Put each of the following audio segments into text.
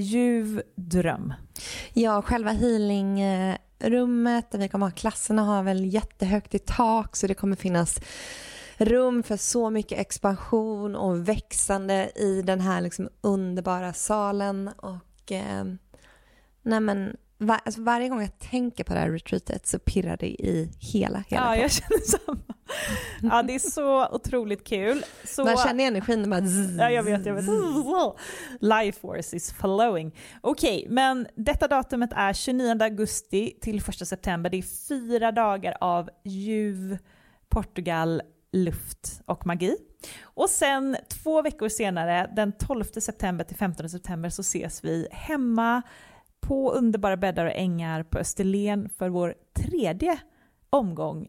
ljuv dröm. Ja, själva healingrummet där vi kommer ha klasserna har väl jättehögt i tak så det kommer finnas rum för så mycket expansion och växande i den här liksom underbara salen och eh, Nej men var, alltså varje gång jag tänker på det här retreatet så pirrar det i hela, hela Ja, jag känner samma. Ja, det är så otroligt kul. Så... Man känner energin bara zzz, Ja, jag vet, jag vet. Life force is flowing. Okej, okay, men detta datumet är 29 augusti till 1 september. Det är fyra dagar av ljuv Portugal, luft och magi. Och sen två veckor senare, den 12 september till 15 september, så ses vi hemma på underbara bäddar och ängar på Österlen för vår tredje omgång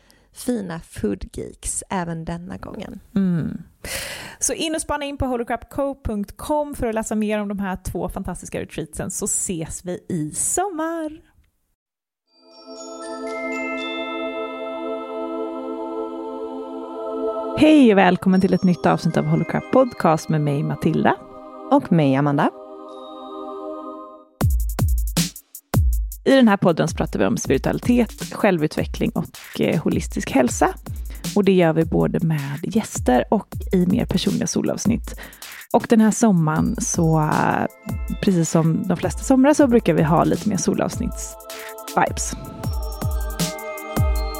fina foodgeeks även denna gången. Mm. Så in och spana in på holocrapco.com för att läsa mer om de här två fantastiska retreatsen så ses vi i sommar. Hej och välkommen till ett nytt avsnitt av Holocrap Podcast med mig Matilda. Och mig Amanda. I den här podden så pratar vi om spiritualitet, självutveckling och eh, holistisk hälsa. Och det gör vi både med gäster och i mer personliga solavsnitt. Och den här sommaren så, precis som de flesta somrar, så brukar vi ha lite mer solavsnitts-vibes.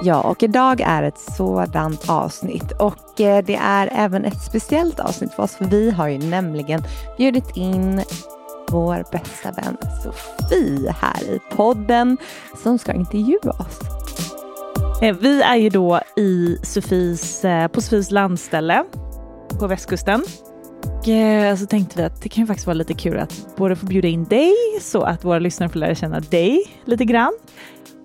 Ja, och idag är ett sådant avsnitt och eh, det är även ett speciellt avsnitt för oss, för vi har ju nämligen bjudit in vår bästa vän Sofie här i podden som ska intervjua oss. Eh, vi är ju då i Sofies, eh, på Sofies landställe på västkusten. Och eh, så tänkte vi att det kan ju faktiskt vara lite kul att både få bjuda in dig så att våra lyssnare får lära känna dig lite grann.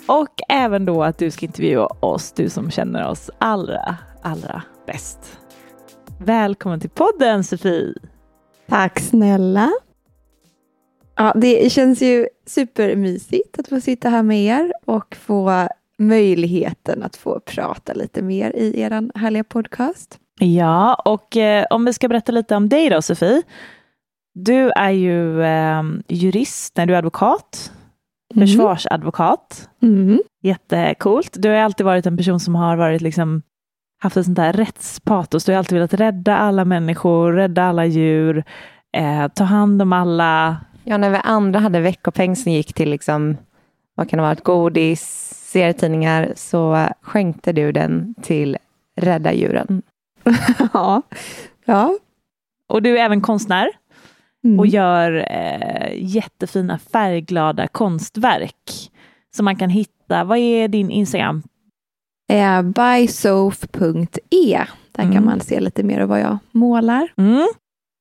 Och även då att du ska intervjua oss, du som känner oss allra, allra bäst. Välkommen till podden Sofie! Tack snälla! Ja, det känns ju supermysigt att få sitta här med er och få möjligheten att få prata lite mer i er härliga podcast. Ja, och eh, om vi ska berätta lite om dig då Sofie. Du är ju eh, jurist, nej du är advokat, mm. försvarsadvokat. Mm. Jättecoolt. Du har alltid varit en person som har varit liksom haft ett sånt där rättspatos. Du har alltid velat rädda alla människor, rädda alla djur, eh, ta hand om alla Ja, när vi andra hade veckopeng som gick till liksom, vad kan det vara, godis, serietidningar, så skänkte du den till Rädda djuren. ja. ja. Och du är även konstnär mm. och gör eh, jättefina färgglada konstverk som man kan hitta. Vad är din Instagram? Eh, bysof.e. Där Mm. kan man se lite mer av vad jag målar. Mm.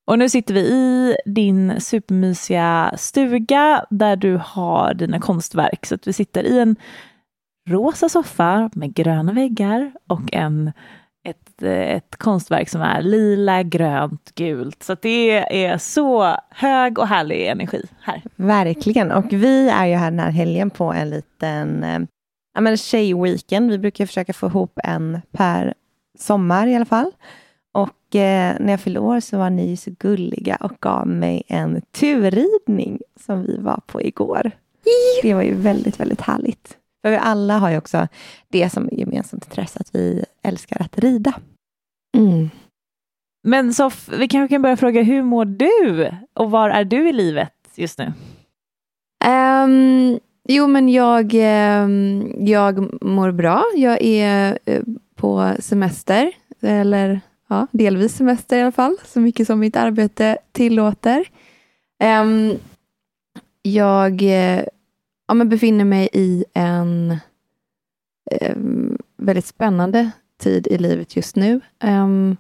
Och nu sitter vi i din supermysiga stuga där du har dina konstverk. Så att vi sitter i en rosa soffa med gröna väggar och en, ett, ett konstverk som är lila, grönt, gult. Så att det är så hög och härlig energi här. Verkligen. Och vi är ju här den här helgen på en liten eh, ja, men tjejweekend. Vi brukar försöka få ihop en per sommar i alla fall. Och eh, när jag fyllde år så var ni så gulliga och gav mig en turridning som vi var på igår. Det var ju väldigt, väldigt härligt. För vi alla har ju också det som gemensamt intresse, att vi älskar att rida. Mm. Men Soff, vi kanske kan börja fråga, hur mår du? Och var är du i livet just nu? Ehm, jo, men jag, ehm, jag mår bra. Jag är eh, på semester, eller ja, delvis semester i alla fall, så mycket som mitt arbete tillåter. Um, jag eh, ja, men befinner mig i en um, väldigt spännande tid i livet just nu. Um,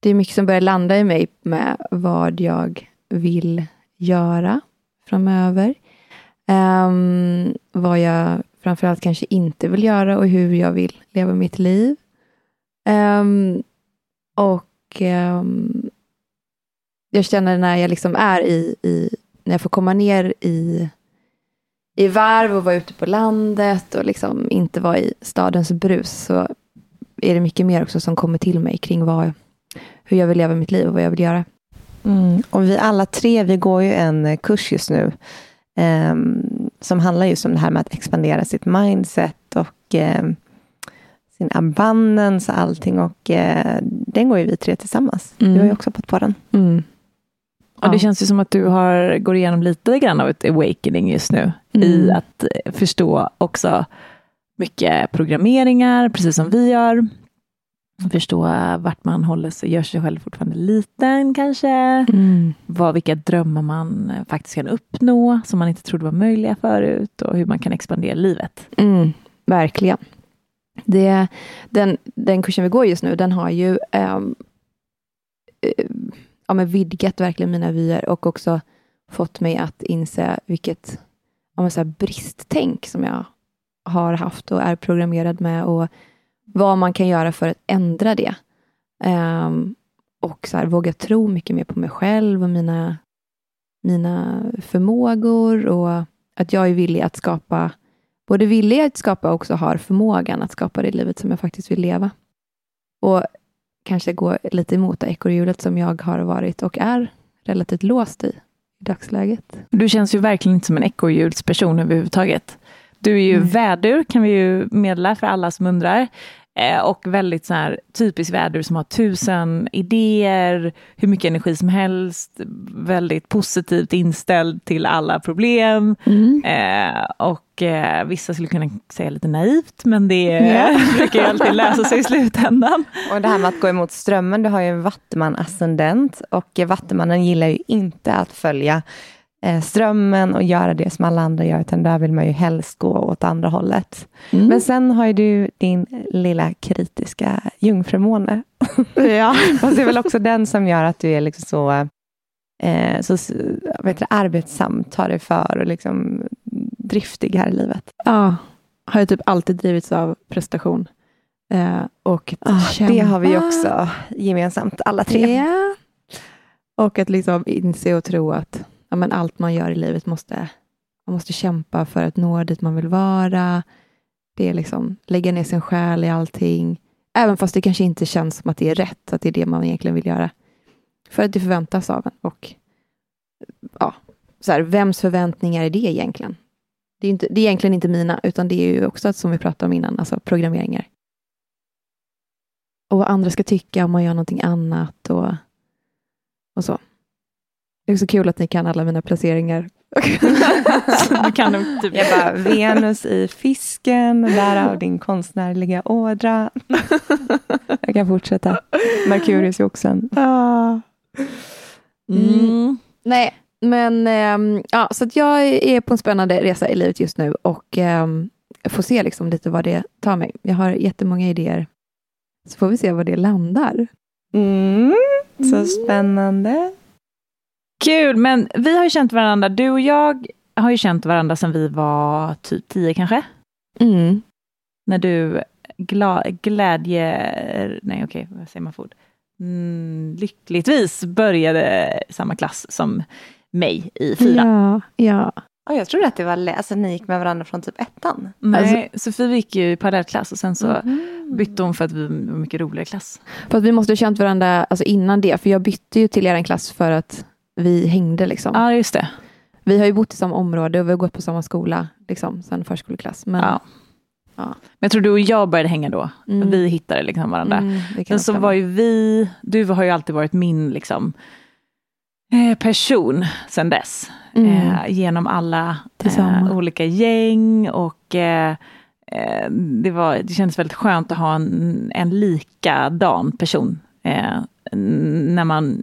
det är mycket som börjar landa i mig med vad jag vill göra framöver. Um, vad jag framförallt kanske inte vill göra och hur jag vill leva mitt liv. Um, och um, jag känner när jag liksom är i, i, när jag får komma ner i, i varv och vara ute på landet och liksom inte vara i stadens brus så är det mycket mer också som kommer till mig kring vad, hur jag vill leva mitt liv och vad jag vill göra. Mm. Och vi alla tre, vi går ju en kurs just nu ehm, som handlar just om det här med att expandera sitt mindset och ehm, sin abundance och allting. Och eh, den går ju vi tre tillsammans. Mm. Du har ju också fått på den. Mm. Och det Ja. känns ju som att du har, går igenom lite grann av ett awakening just nu. I Mm. att eh, förstå också mycket programmeringar, precis som vi gör. Förstå vart man håller sig, gör sig själv fortfarande liten kanske. Mm. Vad, vilka drömmar man faktiskt kan uppnå som man inte trodde var möjliga förut och hur man kan expandera livet. Mm, verkligen. Det, den, den kursen vi går just nu, den har ju ehm, eh, ja, men vidgat verkligen mina vyer och också fått mig att inse vilket ja, men så här bristtänk som jag har haft och är programmerad med och vad man kan göra för att ändra det. Ehm, och så här, våga tro mycket mer på mig själv och mina, mina förmågor och att jag är villig att skapa både villig att skapa och också har förmågan att skapa det livet som jag faktiskt vill leva. Och kanske gå lite emot det ekorrhjulet som jag har varit och är relativt låst i i dagsläget. Du känns ju verkligen inte som en ekorrhjulsperson överhuvudtaget. Du är ju Mm. vädur, kan vi ju meddela för alla som undrar. Eh, och väldigt så här, typisk vädur som har tusen idéer, hur mycket energi som helst, väldigt positivt inställd till alla problem. Eh, och eh, vissa skulle kunna säga lite naivt, men det Ja. brukar ju alltid lösa sig i slutändan. Och det här med att gå emot strömmen, du har ju en vattuman-ascendent och eh, vattumannen gillar ju inte att följa strömmen och göra det som alla andra gör, utan där vill man ju helst gå åt andra hållet. Mm. Men sen har ju du din lilla kritiska jungfrumåne. ja. Fast det är väl också den som gör att du är liksom så, eh, så heter det, arbetsam, tar dig för och liksom driftig här i livet. ja, har jag typ alltid drivits av prestation. Eh, och Ah, det har vi ju också gemensamt, alla tre. Ja. Och att liksom inse och tro att ja, men allt man gör i livet måste, man måste kämpa för att nå dit man vill vara. Det är liksom lägga ner sin själ i allting. Även fast det kanske inte känns som att det är rätt, att det är det man egentligen vill göra. För att det förväntas av en. Och ja, så här, vems förväntningar är det egentligen? Det är, inte, det är egentligen inte mina, utan det är ju också som vi pratade om innan, alltså programmeringar. Och vad andra ska tycka om man gör någonting annat och, och så. Det är också kul att ni kan alla mina placeringar. Du kan nog typ Jag bara, Venus i fisken, därav din konstnärliga ådra. Jag kan fortsätta. Merkurius i oxen. Ah. Mm. Nej, men ehm, ja, så att jag är på en spännande resa i livet just nu och ehm, får se liksom lite vad det tar mig. Jag har jättemånga idéer Så får vi se var det landar. Mm, så spännande. Kul, men vi har ju känt varandra, du och jag har ju känt varandra sedan vi var typ tio kanske? Mm. När du gla, glädje... Nej, okej, vad säger man för ord? Mm, lyckligtvis började samma klass som mig i fyran. Ja, ja. Ja, jag trodde att det var, alltså ni gick med varandra från typ ettan. Nej, Sofie gick ju i parallellklass och sen så Mhm. bytte hon för att vi var mycket roligare klass. För att vi måste ha känt varandra alltså innan det, för jag bytte ju till er klass för att vi hängde. Liksom. Ja, just det. Vi har ju bott i samma område och vi har gått på samma skola liksom, sen förskoleklass. Men, Ja. Ja. Men jag tror du och jag började hänga då. Mm. Vi hittade liksom varandra. Mm, Sen så var ju vi, du har ju alltid varit min liksom, eh, person sen dess. Mm. Eh, genom alla eh, olika gäng och eh, eh, det, var, det kändes väldigt skönt att ha en, en likadan person eh, när man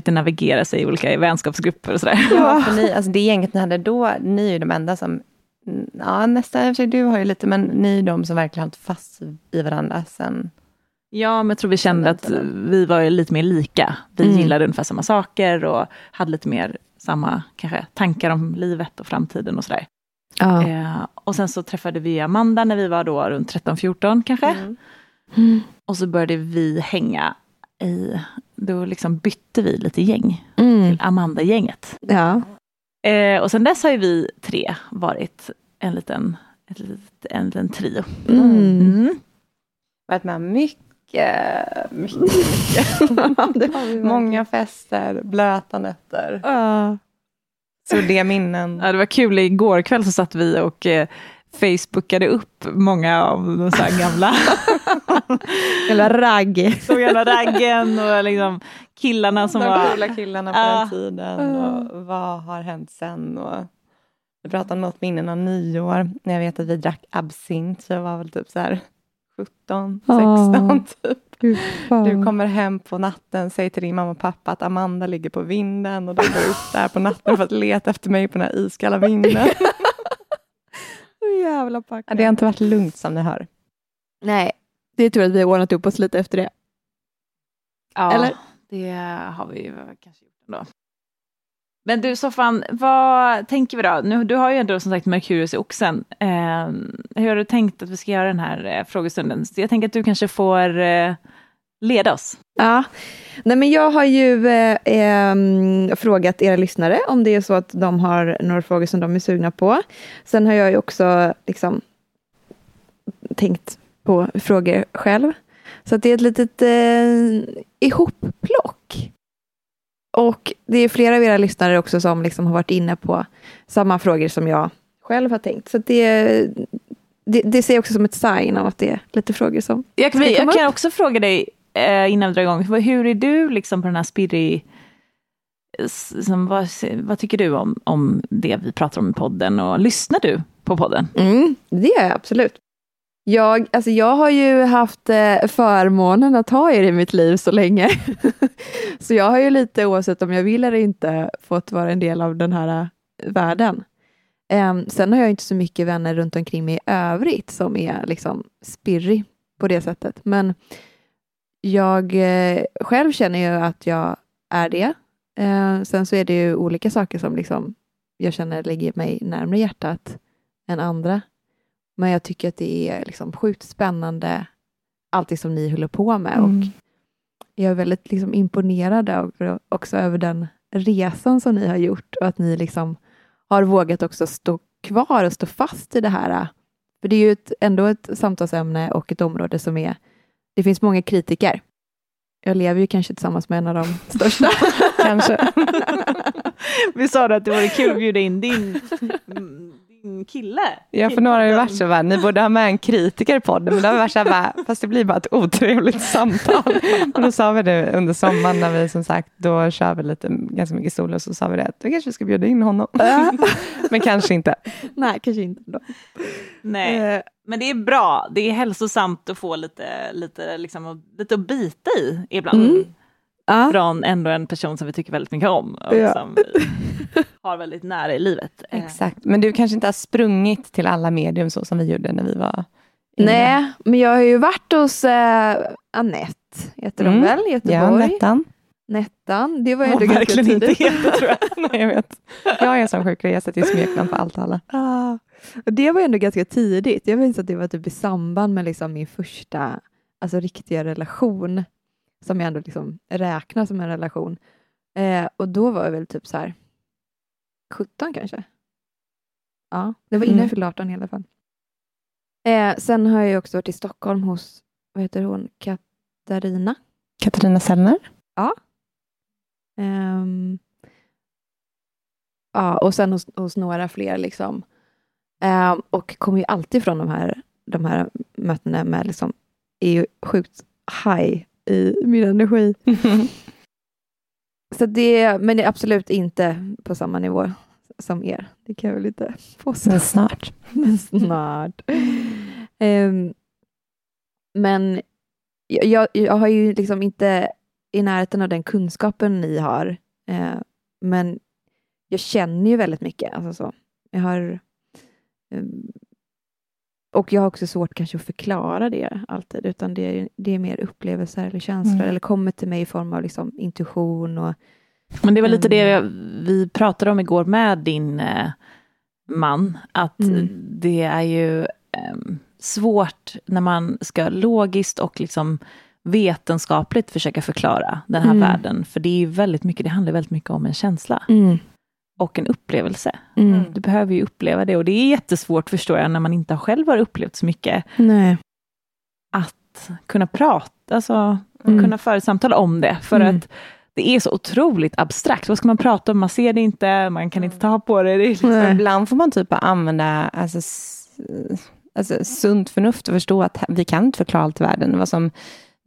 försökte navigera sig i olika vänskapsgrupper och sådär. Ja, för ni, alltså det gänget ni hade då, ni är ju de enda som, mm, ja sig du har ju lite, men ni är de som verkligen har hållit fast i varandra sen. Ja, men jag tror vi kände att vi var lite mer lika. Vi Mm. gillade ungefär samma saker och hade lite mer samma kanske, tankar om livet och framtiden och sådär. Ja. Eh, och sen så träffade vi Amanda när vi var då runt 13-14 kanske. Mm. Och så började vi hänga i, då liksom bytte vi lite gäng, Mm. Amanda-gänget. Ja. Eh, och sen dess har ju vi tre varit en liten, ett litet, en liten trio. Mm. Mm. Varit med mycket, mycket, vi många fester, blöta nätter. Så det minnen. Ja, det var kul, igår kväll så satt vi och eh, Facebookade upp många av de så här gamla, Jävla ragg. så gamla raggen och liksom killarna som de var... coola killarna på Ja. den tiden. Och vad har hänt sen? Och vi pratade om något minnen av nyår. När jag vet att vi drack absint. Så jag var väl typ så här 17, 16 Åh. typ. Du kommer hem på natten, säger till din mamma och pappa att Amanda ligger på vinden och de går upp där på natten för att leta efter mig på den här iskalla vinden. Så jävla packat. Ja, Det har inte varit lugnt som ni hör. Nej, det är tur att vi har ordnat upp oss lite efter det. Ja, Eller? det har vi ju kanske gjort ändå. Men du Soffan, vad tänker vi då? Nu, du har ju ändå som sagt Merkurius i oxen. Eh, hur har du tänkt att vi ska göra den här eh, frågestunden? Så jag tänker att du kanske får eh, leda oss. Ja, Nej, men jag har ju eh, ehm, frågat era lyssnare om det är så att de har några frågor som de är sugna på. Sen har jag ju också liksom, tänkt på frågor själv. Så det är ett litet eh, ihopplock. Och det är flera av era lyssnare också som liksom har varit inne på samma frågor som jag själv har tänkt. Så det, det, det ser jag också som ett sign av att det är lite frågor som Jag, Ska jag jag komma kan upp? också fråga dig eh, innan vi drar igång, hur är du liksom på den här spirrig... Som, vad, vad tycker du om, om det vi pratar om i podden och lyssnar du på podden? Mm, det gör jag absolut. Jag, alltså jag har ju haft eh, förmånen att ha er i mitt liv så länge. så jag har ju lite, oavsett om jag vill eller inte, fått vara en del av den här eh, världen. Ehm, sen har jag inte så mycket vänner runt omkring mig i övrigt som är liksom spirrig på det sättet. Men jag eh, själv känner ju att jag är det. Eh, sen så är det ju olika saker som liksom jag känner ligger mig närmare hjärtat än andra. Men jag tycker att det är liksom sjukt spännande, allt det som ni håller på med. Mm. Och jag är väldigt liksom imponerad också över den resan som ni har gjort och att ni liksom har vågat också stå kvar och stå fast i det här. För det är ju ett, ändå ett samtalsämne och ett område som är... Det finns många kritiker. Jag lever ju kanske tillsammans med en av de största. Kanske. vi sa att det vore kul att bjuda in din, kille. Ja, för några har ju varit så bara, ni borde ha med en kritiker i podden, men det har varit så här bara, fast det blir bara ett otrevligt samtal. Och då sa vi det under sommaren när vi som sagt, då kör vi lite, ganska mycket solo, så sa vi det, att då kanske vi ska bjuda in honom. men kanske inte. Nej, kanske inte. Då. Nej, Eh, men det är bra. Det är hälsosamt att få lite, lite, liksom, lite att bita i ibland. Mm. Ja. Från ändå en person som vi tycker väldigt mycket om och Ja. som vi har väldigt nära i livet. Eh, Exakt, men du kanske inte har sprungit till alla medium så som vi gjorde när vi var Nej, men jag har ju varit hos eh, Annette, heter Mm. hon väl, i Ja, Göteborg. Nettan. Nettan, det var ju ändå ganska verkligen inte tidigt. heter tror jag. Nej, jag vet. Jag är sån sjuklig, jag sätter ju smeknamn på allt och alla. Ah, det var ju ändå ganska tidigt. Jag minns att det var typ i samband med liksom min första alltså, riktiga relation, som jag ändå liksom räknar som en relation. Eh, och då var jag väl typ så här 17 kanske. Ja, det var innan Mm. jag fyllde 18 i alla fall. Eh, sen har jag också varit i Stockholm hos, vad heter hon, Katarina. Katarina Sellner. Ehm, ja, och sen hos, hos några fler. Liksom. Ehm, och kommer ju alltid från de här, de här mötena med, liksom, är ju sjukt high i min energi. Så det, men det är absolut inte på samma nivå som er. Det kan jag väl inte påstå. Men snart. Men snart. Ehm, men jag, jag, har ju liksom inte i närheten av den kunskapen ni har. Eh, men jag känner ju väldigt mycket. Alltså så. Jag har, ehm, och jag har också svårt kanske att förklara det alltid, utan det är, det är mer upplevelser eller känslor, Mm. eller kommer till mig i form av liksom intuition. Och, Men det var lite det Mm. vi pratade om igår med din eh, man, att Mm. det är ju em, svårt när man ska logiskt och liksom vetenskapligt försöka förklara den här Mm. världen, för det är ju väldigt mycket, det handlar väldigt mycket om en känsla och en upplevelse. Mm. Du behöver ju uppleva det och det är jättesvårt förstår jag när man inte själv har upplevt så mycket Nej. att kunna prata, alltså Mm. kunna föra samtal om det. För Mm. att det är så otroligt abstrakt. Vad ska man prata om? Man ser det inte, man kan inte ta på det. det liksom. Ibland får man typ använda alltså, alltså, sunt förnuft och förstå att vi kan inte förklara allt i världen. Var som,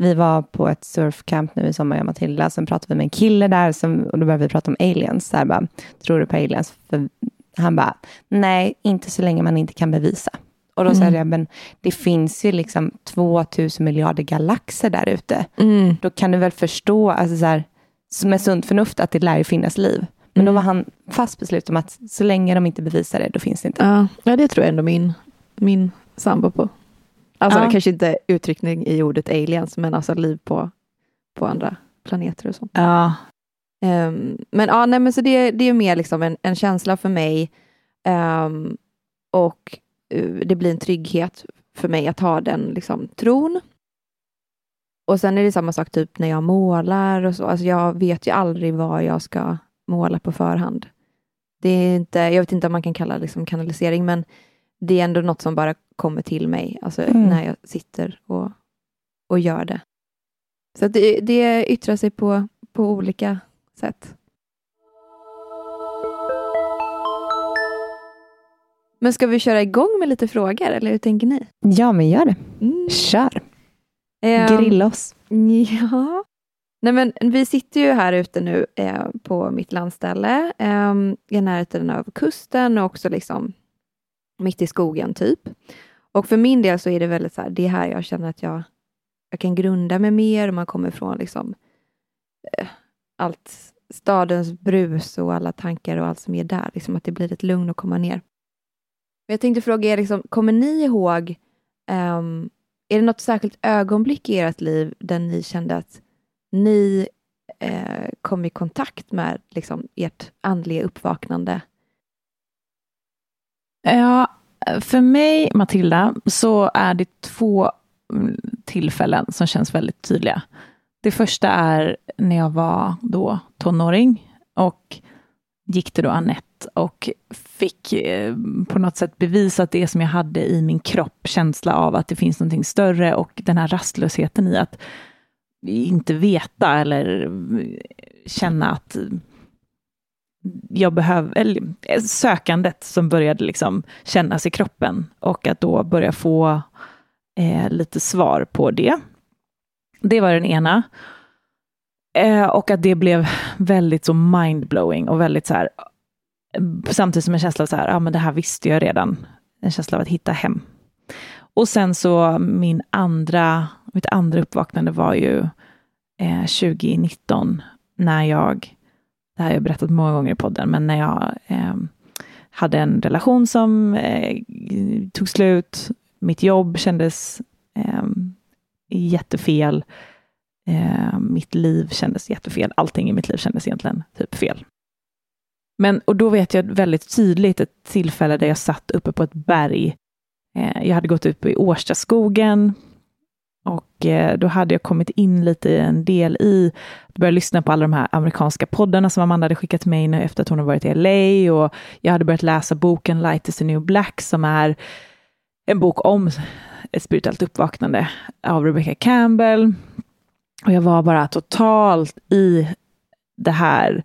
vi var på ett surfcamp nu i sommar, jag och Matilda, sen pratade vi med en kille där som, och då började vi prata om aliens. Så här bara, Tror du på aliens? För han bara, nej, inte så länge man inte kan bevisa. Och då sa Mm. jag, men det finns ju liksom 2000 miljarder galaxer där ute. Mm. Då kan du väl förstå, alltså så här, med sunt förnuft, att det lär ju finnas liv. Men då Mm. var han fast beslut om att så länge de inte bevisar det, då finns det inte. Ja, ja, det tror jag ändå min, min sambo på. Alltså Ja. kanske inte uttryckning i ordet aliens, men alltså liv på, på andra planeter och sånt. ja, Ehm, men ja, nej, men så det, det är mer liksom en, en känsla för mig ehm, och eh, det blir en trygghet för mig att ha den liksom, tron. Och sen är det samma sak typ när jag målar och så. Alltså jag vet ju aldrig vad jag ska måla på förhand. Det är inte, jag vet inte om man kan kalla det liksom kanalisering, men det är ändå något som bara kommer till mig alltså Mm. när jag sitter och, och gör det. Så det, det yttrar sig på, på olika sätt. Men ska vi köra igång med lite frågor, eller hur tänker ni? Ja, men gör det. Mm. Kör. Ehm, Grilla oss. Ja. Nej, men vi sitter ju här ute nu eh, på mitt landställe eh, i närheten av kusten och också liksom mitt i skogen typ. Och för min del så är det väldigt så här, det är här jag känner att jag, jag kan grunda mig mer och man kommer ifrån liksom eh, allt stadens brus och alla tankar och allt som är där, liksom att det blir ett lugn att komma ner. Men jag tänkte fråga er, liksom, kommer ni ihåg um, är det något särskilt ögonblick i ert liv där ni kände att ni eh, kom i kontakt med liksom, ert andliga uppvaknande? Ja, för mig, Matilda, så är det två mm, tillfällen som känns väldigt tydliga. Det första är när jag var då tonåring och gick till då Annette och fick eh, på något sätt bevisat det som jag hade i min kropp, känsla av att det finns någonting större och den här rastlösheten i att inte veta eller mm, känna att jag behöv, eller eh, sökandet som började liksom kännas i kroppen och att då börja få eh, lite svar på det. Det var den ena. Eh, och att det blev väldigt så mindblowing och väldigt så här, samtidigt som en känsla av så här, ja men det här visste jag redan. En känsla av att hitta hem. Och sen så min andra, mitt andra uppvaknande var ju eh, 2019 när jag det här har jag berättat många gånger i podden, men när jag eh, hade en relation som eh, tog slut, Mitt jobb kändes eh, jättefel. Eh, mitt liv kändes jättefel. Allting i mitt liv kändes egentligen typ fel. Men, och då vet jag väldigt tydligt ett tillfälle där jag satt uppe på ett berg. Eh, jag hade gått upp i Årstaskogen och eh, då hade jag kommit in lite i en del i, började lyssna på alla de här amerikanska poddarna som Amanda hade skickat mig in efter att hon har varit i LA och jag hade börjat läsa boken Light is the new black som är en bok om ett spirituellt uppvaknande av Rebecca Campbell. Och jag var bara totalt i det här.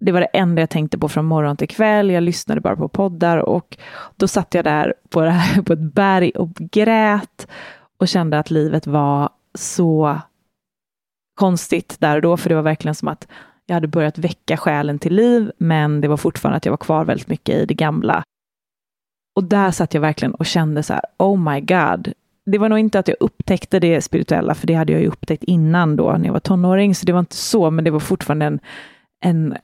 Det var det enda jag tänkte på från morgon till kväll. Jag lyssnade bara på poddar och då satt jag där på, det här, på ett berg och grät och kände att livet var så konstigt där och då, för det var verkligen som att jag hade börjat väcka själen till liv, men det var fortfarande att jag var kvar väldigt mycket i det gamla. Och där satt jag verkligen och kände så här, oh my god. Det var nog inte att jag upptäckte det spirituella, för det hade jag ju upptäckt innan då, när jag var tonåring, så det var inte så, men det var fortfarande en, en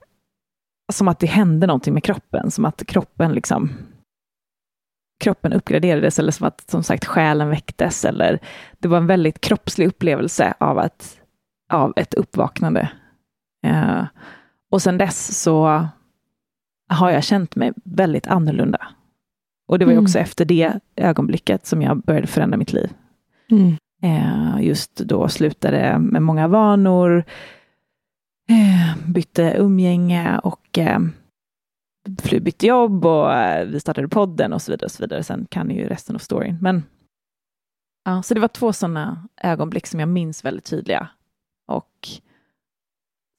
som att det hände någonting med kroppen, som att kroppen liksom kroppen uppgraderades eller som att som sagt själen väcktes. Eller, det var en väldigt kroppslig upplevelse av, att, av ett uppvaknande. Uh, och sen dess så har jag känt mig väldigt annorlunda. Och det var mm. också efter det ögonblicket som jag började förändra mitt liv. Mm. Uh, just då slutade med många vanor, uh, bytte umgänge och bytte jobb och eh, vi startade podden och så vidare. Och så vidare. Sen kan ni ju resten av storyn. Men, ja, så det var två sådana ögonblick som jag minns väldigt tydliga. Och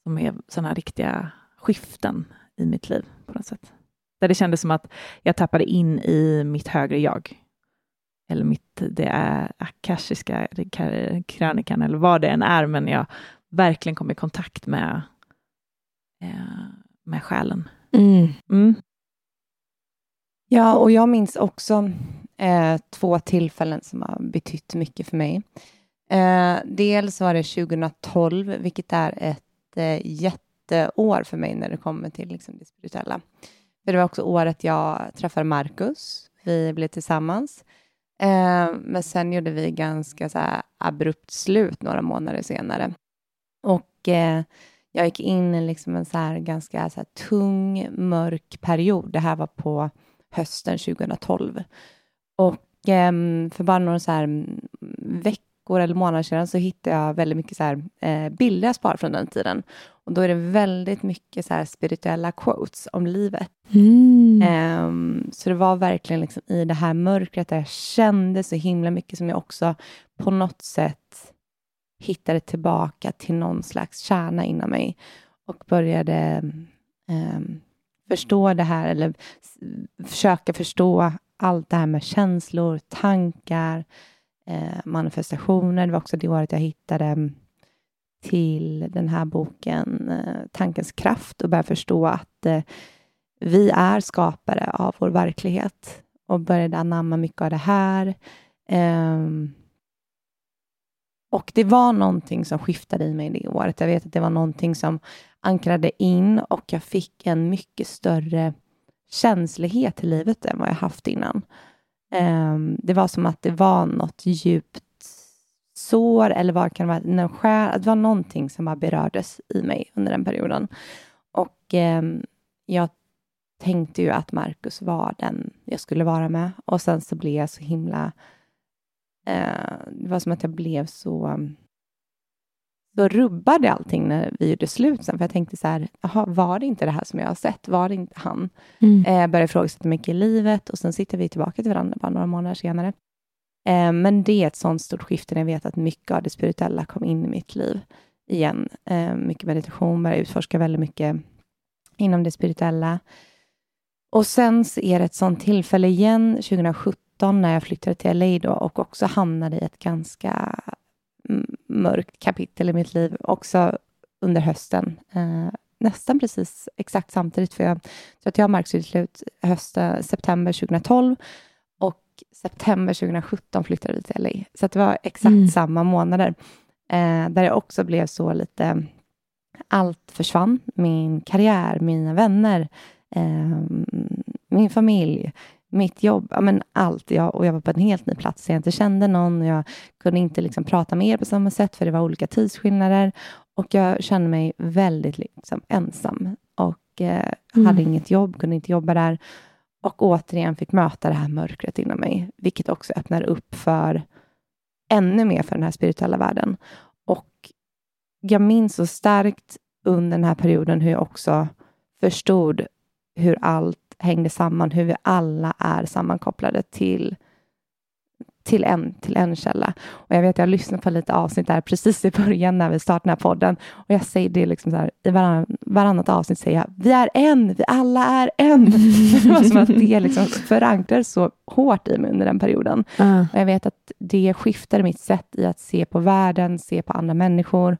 som är sådana riktiga skiften i mitt liv på något sätt. Där det kändes som att jag tappade in i mitt högre jag. Eller mitt, det är akashiska krönikan eller vad det än är, men jag verkligen kom i kontakt med, eh, med själen. Mm. Mm. Ja, och jag minns också eh, två tillfällen som har betytt mycket för mig. Eh, dels var det 2012, vilket är ett eh, jätteår för mig när det kommer till liksom, det spirituella. För det var också året jag träffade Marcus. Vi blev tillsammans. Eh, men sen gjorde vi ganska så här, abrupt slut några månader senare. Och eh, jag gick in i liksom en så ganska så tung, mörk period. Det här var på hösten 2012. Och eh, för bara några så här veckor eller månader sedan så hittade jag väldigt mycket så här, eh, bilder jag sparade från den tiden. Och då är det väldigt mycket så här spirituella quotes om livet. Mm. Eh, så det var verkligen liksom i det här mörkret där jag kände så himla mycket som jag också på något sätt hittade tillbaka till någon slags kärna inom mig och började eh, förstå det här, eller försöka förstå allt det här med känslor, tankar, eh, manifestationer. Det var också det året jag hittade till den här boken eh, Tankens kraft och började förstå att eh, vi är skapare av vår verklighet och började anamma mycket av det här. Um, och det var någonting som skiftade i mig det året. Jag vet att det var någonting som ankrade in och jag fick en mycket större känslighet i livet än vad jag haft innan. Um, det var som att det var något djupt sår eller vad kan det vara, skär, det var någonting som bara berördes i mig under den perioden. Och um, jag tänkte ju att Markus var den jag skulle vara med och sen så blev jag så himla det var som att jag blev så, så rubbad i allting när vi gjorde slut sen. För jag tänkte så här, aha, var det inte det här som jag har sett? Var det inte han? Mm. Eh, började ifrågasätta mycket i livet och sen sitter vi tillbaka till varandra bara några månader senare. Eh, men det är ett sånt stort skifte när jag vet att mycket av det spirituella kom in i mitt liv igen. Eh, mycket meditation, började utforska väldigt mycket inom det spirituella. Och sen så är det ett sånt tillfälle igen, 2017, när jag flyttade till LA då och också hamnade i ett ganska mörkt kapitel i mitt liv, också under hösten. Eh, nästan precis exakt samtidigt, för jag tror att jag och Mark slut hösten, september 2012 och september 2017 flyttade vi till LA. Så det var exakt mm. samma månader, eh, där jag också blev så lite... Allt försvann. Min karriär, mina vänner, eh, min familj, mitt jobb, ja, men allt. Jag, och jag var på en helt ny plats, jag inte kände någon. Jag kunde inte liksom prata med er på samma sätt, för det var olika tidsskillnader. Och jag kände mig väldigt liksom, ensam och eh, mm. hade inget jobb, kunde inte jobba där. Och återigen fick möta det här mörkret inom mig, vilket också öppnar upp för ännu mer för den här spirituella världen. Och jag minns så starkt under den här perioden hur jag också förstod hur allt hängde samman, hur vi alla är sammankopplade till till en, till en källa. Och jag vet, jag lyssnade på lite avsnitt där precis i början när vi startade den här podden. Och jag säger det liksom så här, i varann, varannat avsnitt säger jag, vi är en, vi alla är en. det var som att det liksom förankrades så hårt i mig under den perioden. Uh. Och jag vet att det skiftade mitt sätt i att se på världen, se på andra människor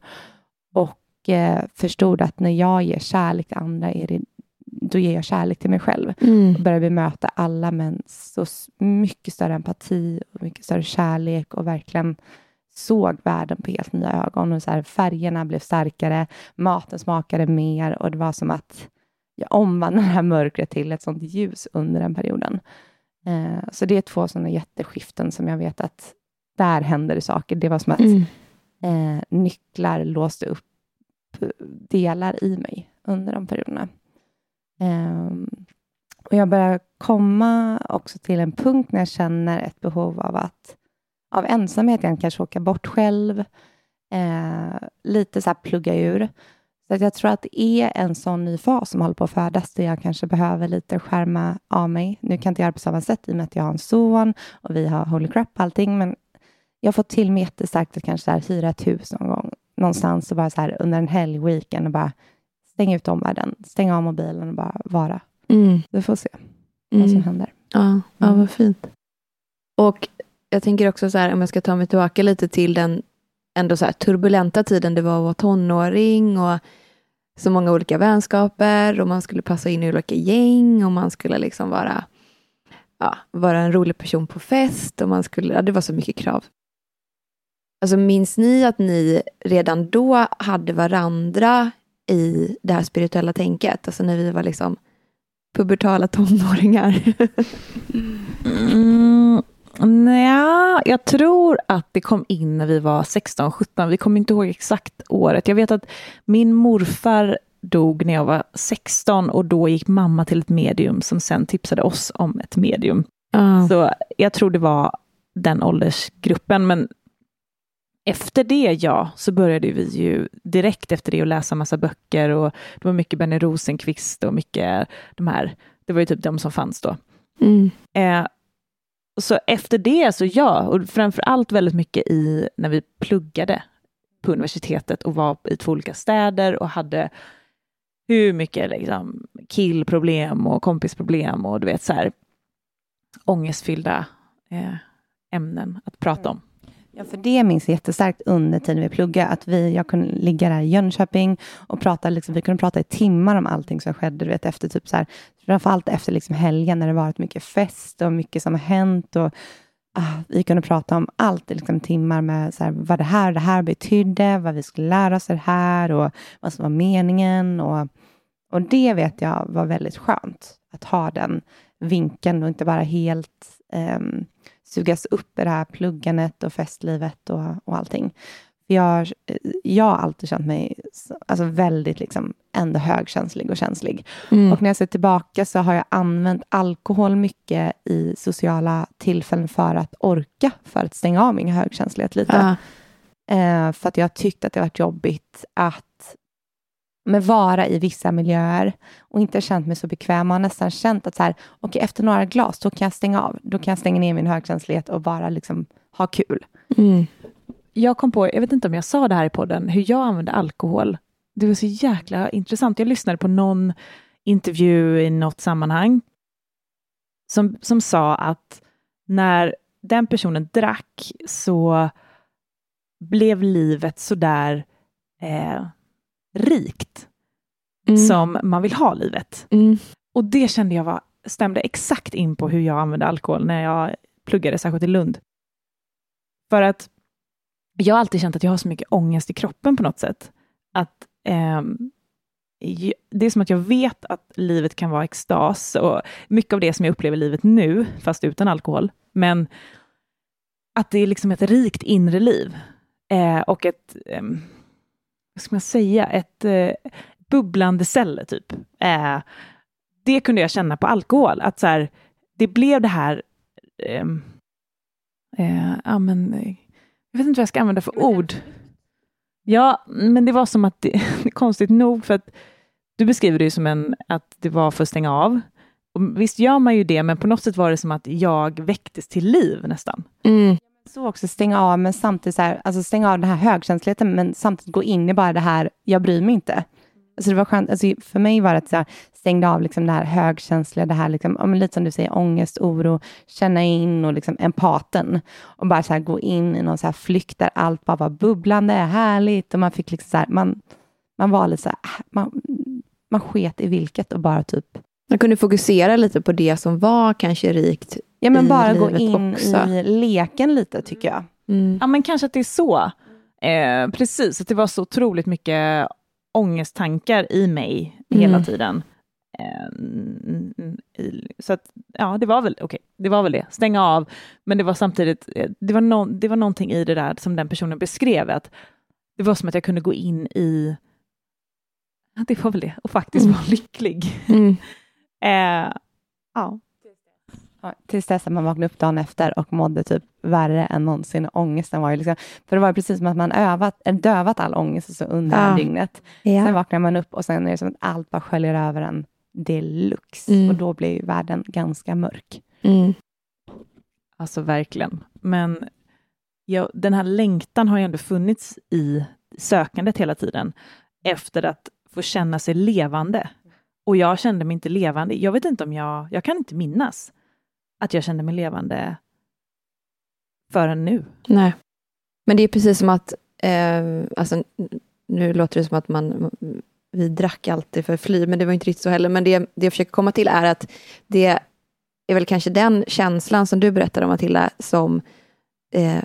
och eh, förstod att när jag ger kärlek till andra är det då ger jag kärlek till mig själv. Mm. Och börjar bemöta alla med så mycket större empati och mycket större kärlek och verkligen såg världen på helt nya ögon. Och så här, färgerna blev starkare, maten smakade mer och det var som att jag omvandlade det här mörkret till ett sånt ljus under den perioden. Eh, så det är två sådana jätteskiften som jag vet att där händer det saker. Det var som att mm. eh, nycklar låste upp delar i mig under de perioderna. Um, och jag börjar komma också till en punkt när jag känner ett behov av att av ensamhet, jag kanske åka bort själv, eh, lite så här plugga ur. Så att jag tror att det är en sån ny fas som håller på att födas, där jag kanske behöver lite skärma av mig. Nu kan jag inte göra på samma sätt i och med att jag har en son och vi har holy crap allting, men jag har fått till mig jättestarkt att kanske så här hyra ett hus någon gång någonstans och bara så här under en helg, weekend och bara stänga ut omvärlden, stänga av mobilen och bara vara. Mm. Vi får se mm. vad som händer. Ja, ja, mm. vad fint. Och jag tänker också så här, om jag ska ta mig tillbaka lite till den ändå så här turbulenta tiden det var att vara tonåring och så många olika vänskaper och man skulle passa in i olika gäng och man skulle liksom vara, ja, vara en rolig person på fest och man skulle, ja, det var så mycket krav. Alltså minns ni att ni redan då hade varandra i det här spirituella tänket? Alltså när vi var liksom pubertala tonåringar. mm, nej, jag tror att det kom in när vi var 16-17. Vi kommer inte ihåg exakt året. Jag vet att min morfar dog när jag var 16 och då gick mamma till ett medium som sen tipsade oss om ett medium. Uh. Så jag tror det var den åldersgruppen, men efter det, ja, så började vi ju direkt efter det att läsa massa böcker och det var mycket Benny Rosenqvist och mycket de här, det var ju typ de som fanns då. Mm. Eh, så efter det så ja, och framför allt väldigt mycket i när vi pluggade på universitetet och var i två olika städer och hade hur mycket liksom, killproblem och kompisproblem och du vet så här ångestfyllda eh, ämnen att prata om. Ja, för det minns jag jättestarkt under tiden vi pluggade, att vi, jag kunde ligga där i Jönköping och prata, liksom, vi kunde prata i timmar om allting som skedde, du vet, efter typ så här, framförallt efter liksom helgen när det varit mycket fest och mycket som har hänt och ah, vi kunde prata om allt liksom, i liksom, timmar med så här, vad det här det här betydde, vad vi skulle lära oss det här och vad som var meningen och, och det vet jag var väldigt skönt, att ha den vinkeln och inte bara helt um, sugas upp i det här pluggandet och festlivet och, och allting. Jag, jag har alltid känt mig alltså väldigt liksom, ändå högkänslig och känslig. Mm. Och när jag ser tillbaka så har jag använt alkohol mycket i sociala tillfällen för att orka, för att stänga av min högkänslighet lite. Uh. Eh, för att jag tyckte att det varit jobbigt att men vara i vissa miljöer och inte känt mig så bekväm och nästan känt att så här, okay, efter några glas, då kan jag stänga av. Då kan jag stänga ner min högkänslighet och bara liksom ha kul. Mm. Jag kom på, jag vet inte om jag sa det här i podden, hur jag använde alkohol. Det var så jäkla intressant. Jag lyssnade på någon intervju i något sammanhang som, som sa att när den personen drack så blev livet sådär eh, rikt mm. som man vill ha livet. Mm. Och det kände jag var, stämde exakt in på hur jag använde alkohol när jag pluggade, särskilt i Lund. För att jag har alltid känt att jag har så mycket ångest i kroppen på något sätt. Att eh, det är som att jag vet att livet kan vara extas och mycket av det som jag upplever livet nu, fast utan alkohol, men att det är liksom ett rikt inre liv eh, och ett, eh, vad ska man säga, ett eh, bubblande celler typ. Eh, det kunde jag känna på alkohol, att så här, det blev det här, ehm, eh, ja men, jag vet inte vad jag ska använda för ord. Ja, men det var som att, det, konstigt nog, för att du beskriver det som en, att det var för att stänga av. Och visst gör man ju det, men på något sätt var det som att jag väcktes till liv nästan. Mm. Så också stänga av, men samtidigt så här, alltså stänga av den här högkänsligheten, men samtidigt gå in i bara det här, jag bryr mig inte. Alltså det var skönt, alltså för mig var det att jag stängde av liksom det här högkänsliga, det här liksom, lite som du säger, ångest, oro, känna in och liksom empaten. Och bara så här gå in i någon så här flykt där allt bara var bubblande, härligt och man fick liksom så här, man, man var lite så här, ah, man, man sket i vilket och bara typ... Man kunde fokusera lite på det som var kanske rikt Ja, men bara gå in också. i leken lite, tycker jag. Mm. Ja, men kanske att det är så. Eh, precis, att det var så otroligt mycket ångesttankar i mig mm. hela tiden. Eh, i, så att, ja, det var väl okay, det var väl det. Stänga av. Men det var samtidigt, eh, det var, no, det var någonting i det där som den personen beskrev, att det var som att jag kunde gå in i det var väl det, och faktiskt mm. vara lycklig. Eh, ja. Ja, tills dess att man vaknade upp dagen efter och mådde typ värre än någonsin. Ångesten var ju liksom, för det var precis som att man övat, dövat all ångest alltså under ja. dygnet. Ja. Sen vaknar man upp och sen är det som att allt bara sköljer över en deluxe. Mm. Och då blir ju världen ganska mörk. Mm. Alltså verkligen. Men ja, den här längtan har ju ändå funnits i sökandet hela tiden efter att få känna sig levande. Och jag kände mig inte levande. Jag vet inte om jag, jag kan inte minnas att jag kände mig levande förrän nu. Nej. Men det är precis som att, eh, alltså, nu låter det som att man, vi drack alltid för fly, men det var inte riktigt så heller. Men det, det jag försöker komma till är att det är väl kanske den känslan som du berättade om Matilda, som eh,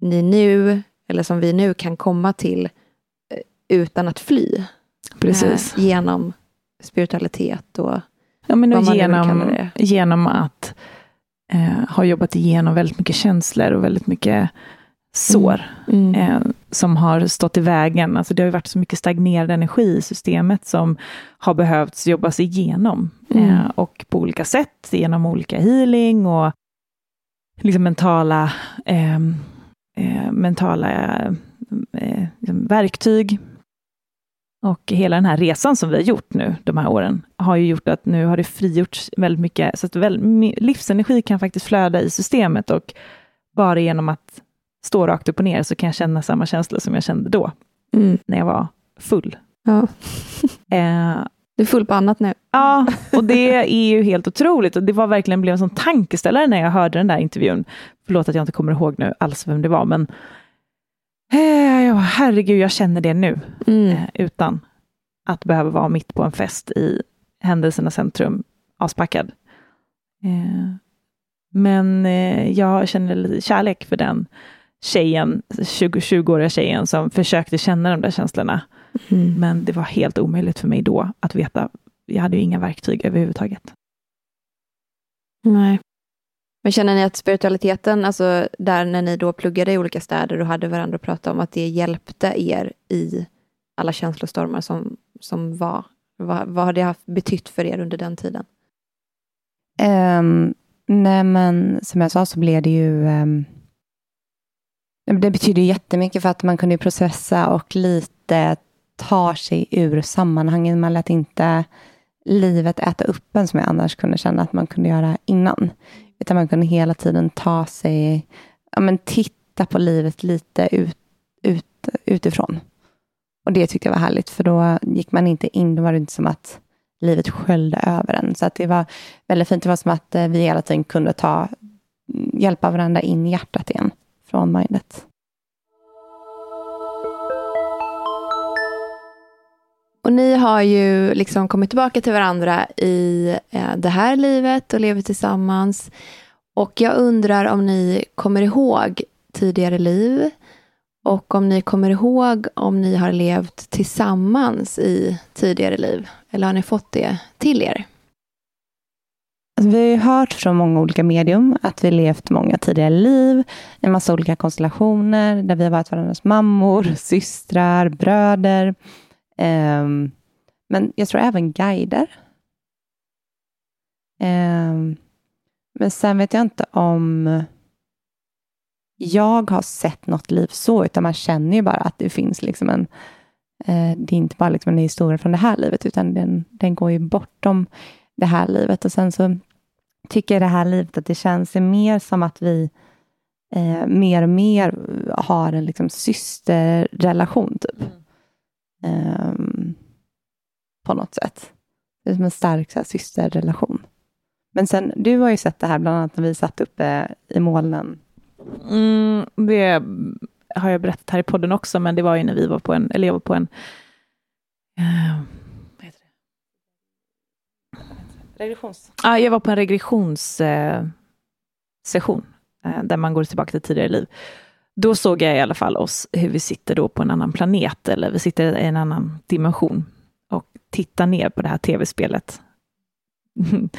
ni nu, eller som vi nu kan komma till eh, utan att fly. Precis. Eh, genom spiritualitet och ja, men och genom, genom att eh, ha jobbat igenom väldigt mycket känslor och väldigt mycket sår mm. Mm. Eh, som har stått i vägen. Alltså det har varit så mycket stagnerad energi i systemet som har behövts jobbas igenom. Mm. Eh, och på olika sätt, genom olika healing och liksom mentala, ehm, eh, mentala eh, liksom verktyg och hela den här resan som vi har gjort nu, de här åren, har ju gjort att nu har det frigjorts väldigt mycket, så att väl, livsenergi kan faktiskt flöda i systemet och bara genom att stå rakt upp och ner så kan jag känna samma känsla som jag kände då, mm. när jag var full. Ja. eh, du är full på annat nu. Ja, och det är ju helt otroligt. Och det var verkligen blev en sån tankeställare när jag hörde den där intervjun. Förlåt att jag inte kommer ihåg nu alls vem det var, men Eh, herregud, jag känner det nu. Mm. Eh, utan att behöva vara mitt på en fest i händelsernas centrum, aspackad. Eh, men jag känner lite kärlek för den tjejen, 20-åriga tjejen som försökte känna de där känslorna. Mm. Men det var helt omöjligt för mig då att veta. Jag hade ju inga verktyg överhuvudtaget. Nej. Men känner ni att spiritualiteten, alltså där när ni då pluggade i olika städer och hade varandra att prata om, att det hjälpte er i alla känslostormar som, som var? Vad, vad har det haft betytt för er under den tiden? Um, nej, men som jag sa så blev det ju... Um, det betyder jättemycket för att man kunde processa och lite ta sig ur sammanhangen. Man lät inte livet äta upp en som jag annars kunde känna att man kunde göra innan. Utan man kunde hela tiden ta sig, ja, men titta på livet lite ut, ut, utifrån. Och det tyckte jag var härligt, för då gick man inte in, då var det inte som att livet sköljde över en. Så att det var väldigt fint. Det var som att eh, vi hela tiden kunde ta, mm, hjälpa varandra in i hjärtat igen, från mindet. Och ni har ju liksom kommit tillbaka till varandra i eh, det här livet och lever tillsammans. Och jag undrar om ni kommer ihåg tidigare liv Och om ni kommer ihåg om ni har levt tillsammans i tidigare liv, eller har ni fått det till er? Alltså, vi har hört från många olika medium att vi levt många tidigare liv i en massa olika konstellationer där vi har varit varandras mammor, systrar, bröder. Um, men jag tror även guider. Um, men sen vet jag inte om jag har sett något liv så, utan man känner ju bara att det finns liksom en... Eh, det är inte bara liksom en historia från det här livet, utan den, den går ju bortom det här livet. Och sen så tycker jag det här livet att det känns mer som att vi eh, mer och mer har en liksom systerrelation, typ. Mm. Um, på något sätt. Det är som en stark så här, systerrelation. Men sen, du har ju sett det här bland annat när vi satt uppe i molnen. Mm, det har jag berättat här i podden också, men det var ju när vi var på en, eller jag var på en uh, Regressions... Ja, jag var på en regressionssession, eh, där man går tillbaka till tidigare liv. Då såg jag i alla fall oss, hur vi sitter då på en annan planet, eller vi sitter i en annan dimension och tittar ner på det här tv-spelet.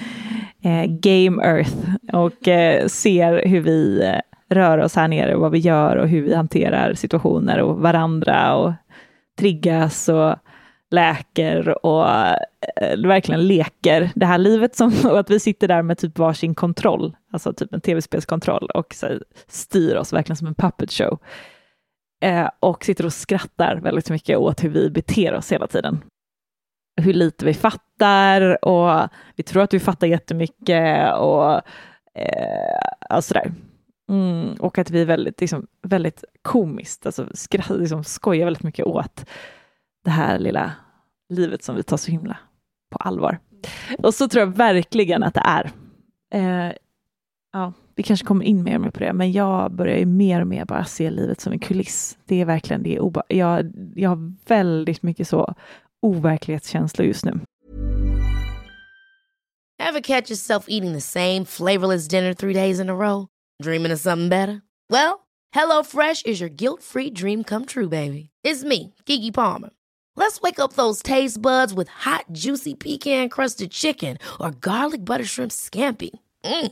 Eh, Game Earth och eh, ser hur vi eh, rör oss här nere, vad vi gör och hur vi hanterar situationer och varandra och triggas och läker och verkligen leker det här livet som, och att vi sitter där med typ varsin kontroll, alltså typ en tv-spelskontroll och så, styr oss verkligen som en puppet show. Eh, och sitter och skrattar väldigt mycket åt hur vi beter oss hela tiden. Hur lite vi fattar och vi tror att vi fattar jättemycket och eh, alltså där. Mm, och att vi är väldigt, liksom, väldigt komiskt, alltså skratt, liksom, skojar väldigt mycket åt det här lilla livet som vi tar så himla på allvar. Och så tror jag verkligen att det är. Eh, ja, vi kanske kommer in mer och mer på det, men jag börjar ju mer och mer bara se livet som en kuliss. Det är verkligen det. Oba jag, jag har väldigt mycket så overklighetskänslor just nu. Have catch yourself eating the same flavorless dinner three days in a row? Dreaming of something better? Well, hello fresh is your guilt free dream come true baby. It's me, Gigi Palmer. Let's wake up those taste buds with hot, juicy pecan crusted chicken or garlic butter shrimp scampi. Mm.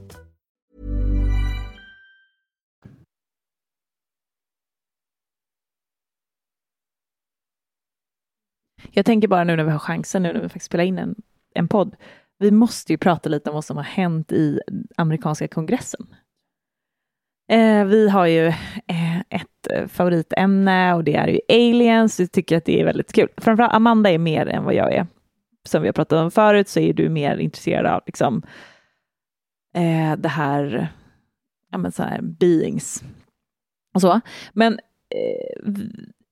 Jag tänker bara nu när vi har chansen, nu när vi faktiskt spelar in en, en podd. Vi måste ju prata lite om vad som har hänt i amerikanska kongressen. Eh, vi har ju eh, ett eh, favoritämne och det är ju aliens. Vi tycker att det är väldigt kul. Framförallt Amanda är mer än vad jag är. Som vi har pratat om förut så är du mer intresserad av liksom, eh, det här, ja, men så här beings och så. Men eh,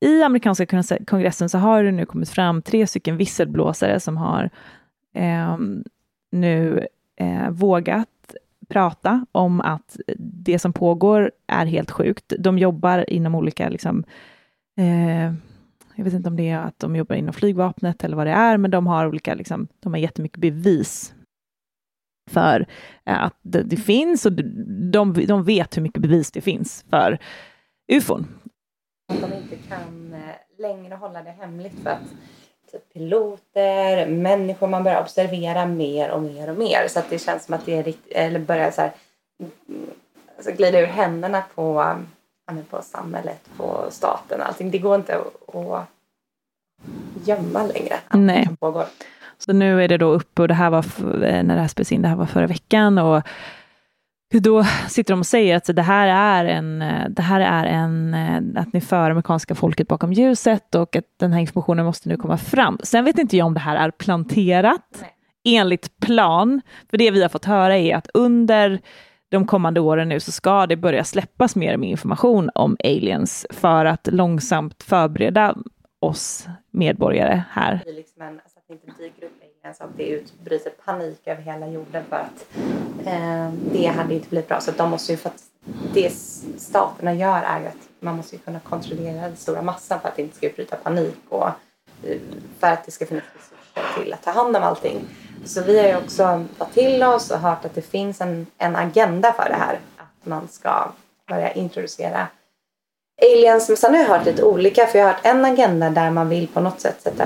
i amerikanska kongressen så har det nu kommit fram tre stycken visselblåsare som har eh, nu eh, vågat prata om att det som pågår är helt sjukt. De jobbar inom olika, liksom, eh, jag vet inte om det är att de jobbar inom flygvapnet eller vad det är, men de har olika, liksom, de har jättemycket bevis för eh, att det, det, finns och de, de vet hur mycket bevis det finns för ufon. Att de inte kan eh, längre hålla det hemligt för att typ piloter, människor man börjar observera mer och mer och mer. Så att det känns som att det är riktigt, eller börjar så här, alltså glida ur händerna på, på samhället, på staten allting. Det går inte att gömma längre. Nej. Så nu är det då uppe och det här var, när det här spelades in, det här var förra veckan och då sitter de och säger att det här är en, det här är en, att ni för amerikanska folket bakom ljuset och att den här informationen måste nu komma fram. Sen vet inte jag om det här är planterat Nej. enligt plan, för det vi har fått höra är att under de kommande åren nu så ska det börja släppas mer med information om aliens för att långsamt förbereda oss medborgare här. blir liksom en, alltså att det inte dyker upp familjen och att det utbryter panik över hela jorden för att eh, det hade inte blivit bra. Så de måste ju, för att det staterna gör är ju att man måste ju kunna kontrollera den stora massan för att det inte ska utbryta panik och eh, för att det ska finnas resurser till att ta hand om allting. Så vi har ju också tagit till oss och hört att det finns en, en agenda för det här. Att man ska börja introducera aliens. Men sen har jag hört lite olika. För jag har hört en agenda där man vill på något sätt sätta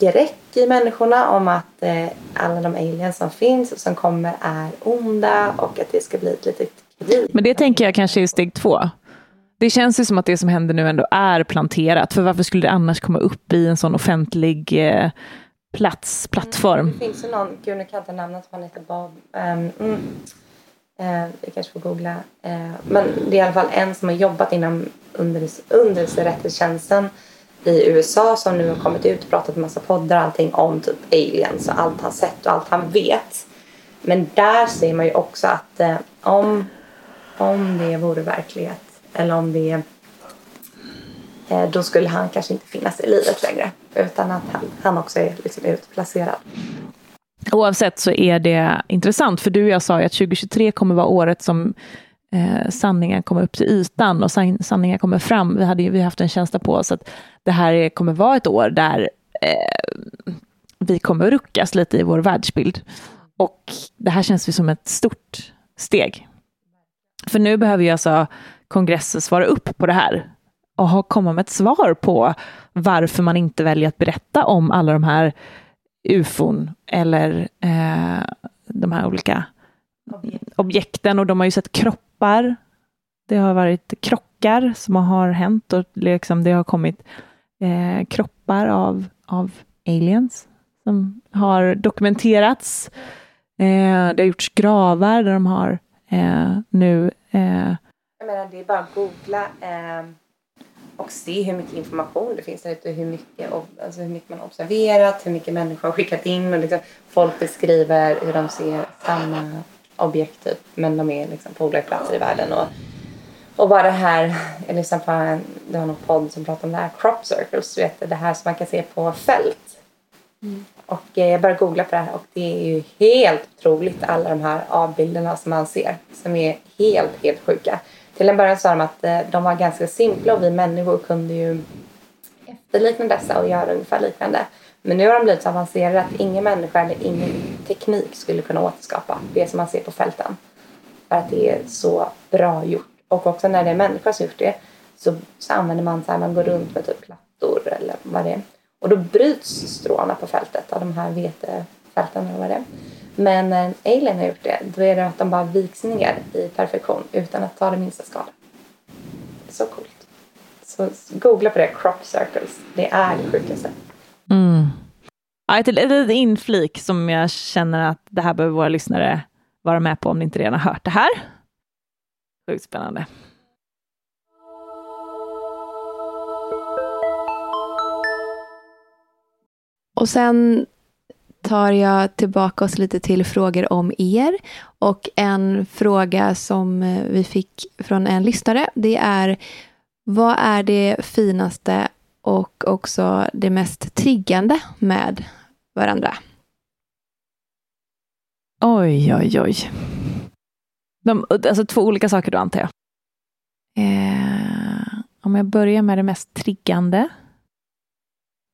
skräck i människorna om att eh, alla de aliens som finns och som kommer är onda och att det ska bli ett litet krig. Men det tänker jag kanske är steg två. Det känns ju som att det som händer nu ändå är planterat. För varför skulle det annars komma upp i en sån offentlig eh, plats, plattform? Det finns ju någon, gud nu kan jag inte namnet, han heter Bob. Um, mm. Eh, vi kanske får googla. Eh, men det är i alla fall en som har jobbat inom underrättelsetjänsten i USA som nu har kommit ut och pratat en massa poddar och allting om typ aliens och allt han sett och allt han vet. Men där ser man ju också att eh, om, om det vore verklighet eller om det eh, då skulle han kanske inte finnas i livet längre utan att han, han också är liksom utplacerad. Oavsett så är det intressant, för du och jag sa ju att 2023 kommer vara året som eh, sanningen kommer upp till ytan och san sanningen kommer fram. Vi hade vi haft en känsla på oss att det här är, kommer vara ett år där eh, vi kommer ruckas lite i vår världsbild. Och det här känns ju som ett stort steg. För nu behöver ju alltså kongressen svara upp på det här och komma med ett svar på varför man inte väljer att berätta om alla de här ufon eller eh, de här olika objekten. Och de har ju sett kroppar. Det har varit krockar som har hänt och liksom det har kommit eh, kroppar av, av aliens som har dokumenterats. Eh, det har gjorts gravar där de har eh, nu... Eh, Jag menar, det är bara att googla eh, och se hur mycket information det finns där ute. Hur mycket, alltså hur mycket man har observerat, hur mycket människor har skickat in. Och liksom, folk beskriver hur de ser samma objekt typ, men de är liksom på olika platser i världen. Och, och bara det här, jag lyssnade på en, det var någon podd som pratade om det här, crop circles, du vet det här som man kan se på fält. Mm. Och eh, jag började googla på det här och det är ju helt otroligt alla de här avbilderna som man ser som är helt, helt sjuka. Till en början sa de att eh, de var ganska simpla och vi människor kunde ju efterlikna dessa och göra ungefär liknande. Men nu har de blivit så avancerade att ingen människa eller ingen teknik skulle kunna återskapa det som man ser på fälten. För att det är så bra gjort. Och också när det är människor som gjort det så, så använder man så här, man går runt med typ plattor eller vad det är. Och då bryts stråna på fältet av de här vetefälten eller vad det är. Men när alien har gjort det, då är det att de bara viks ner i perfektion utan att ta det minsta skada. Så coolt. Så googla på det, crop circles. Det är det sjukaste. Mm. Ja, ett litet inflik som jag känner att det här behöver våra lyssnare vara med på om ni inte redan har hört det här. Sjukt spännande. Och sen tar jag tillbaka oss lite till frågor om er. Och en fråga som eh, vi fick från en lyssnare, det är vad är det finaste och också det mest triggande med varandra? Oj, oj, oj. De, alltså två olika saker då, antar jag. Eh, om jag börjar med det mest triggande.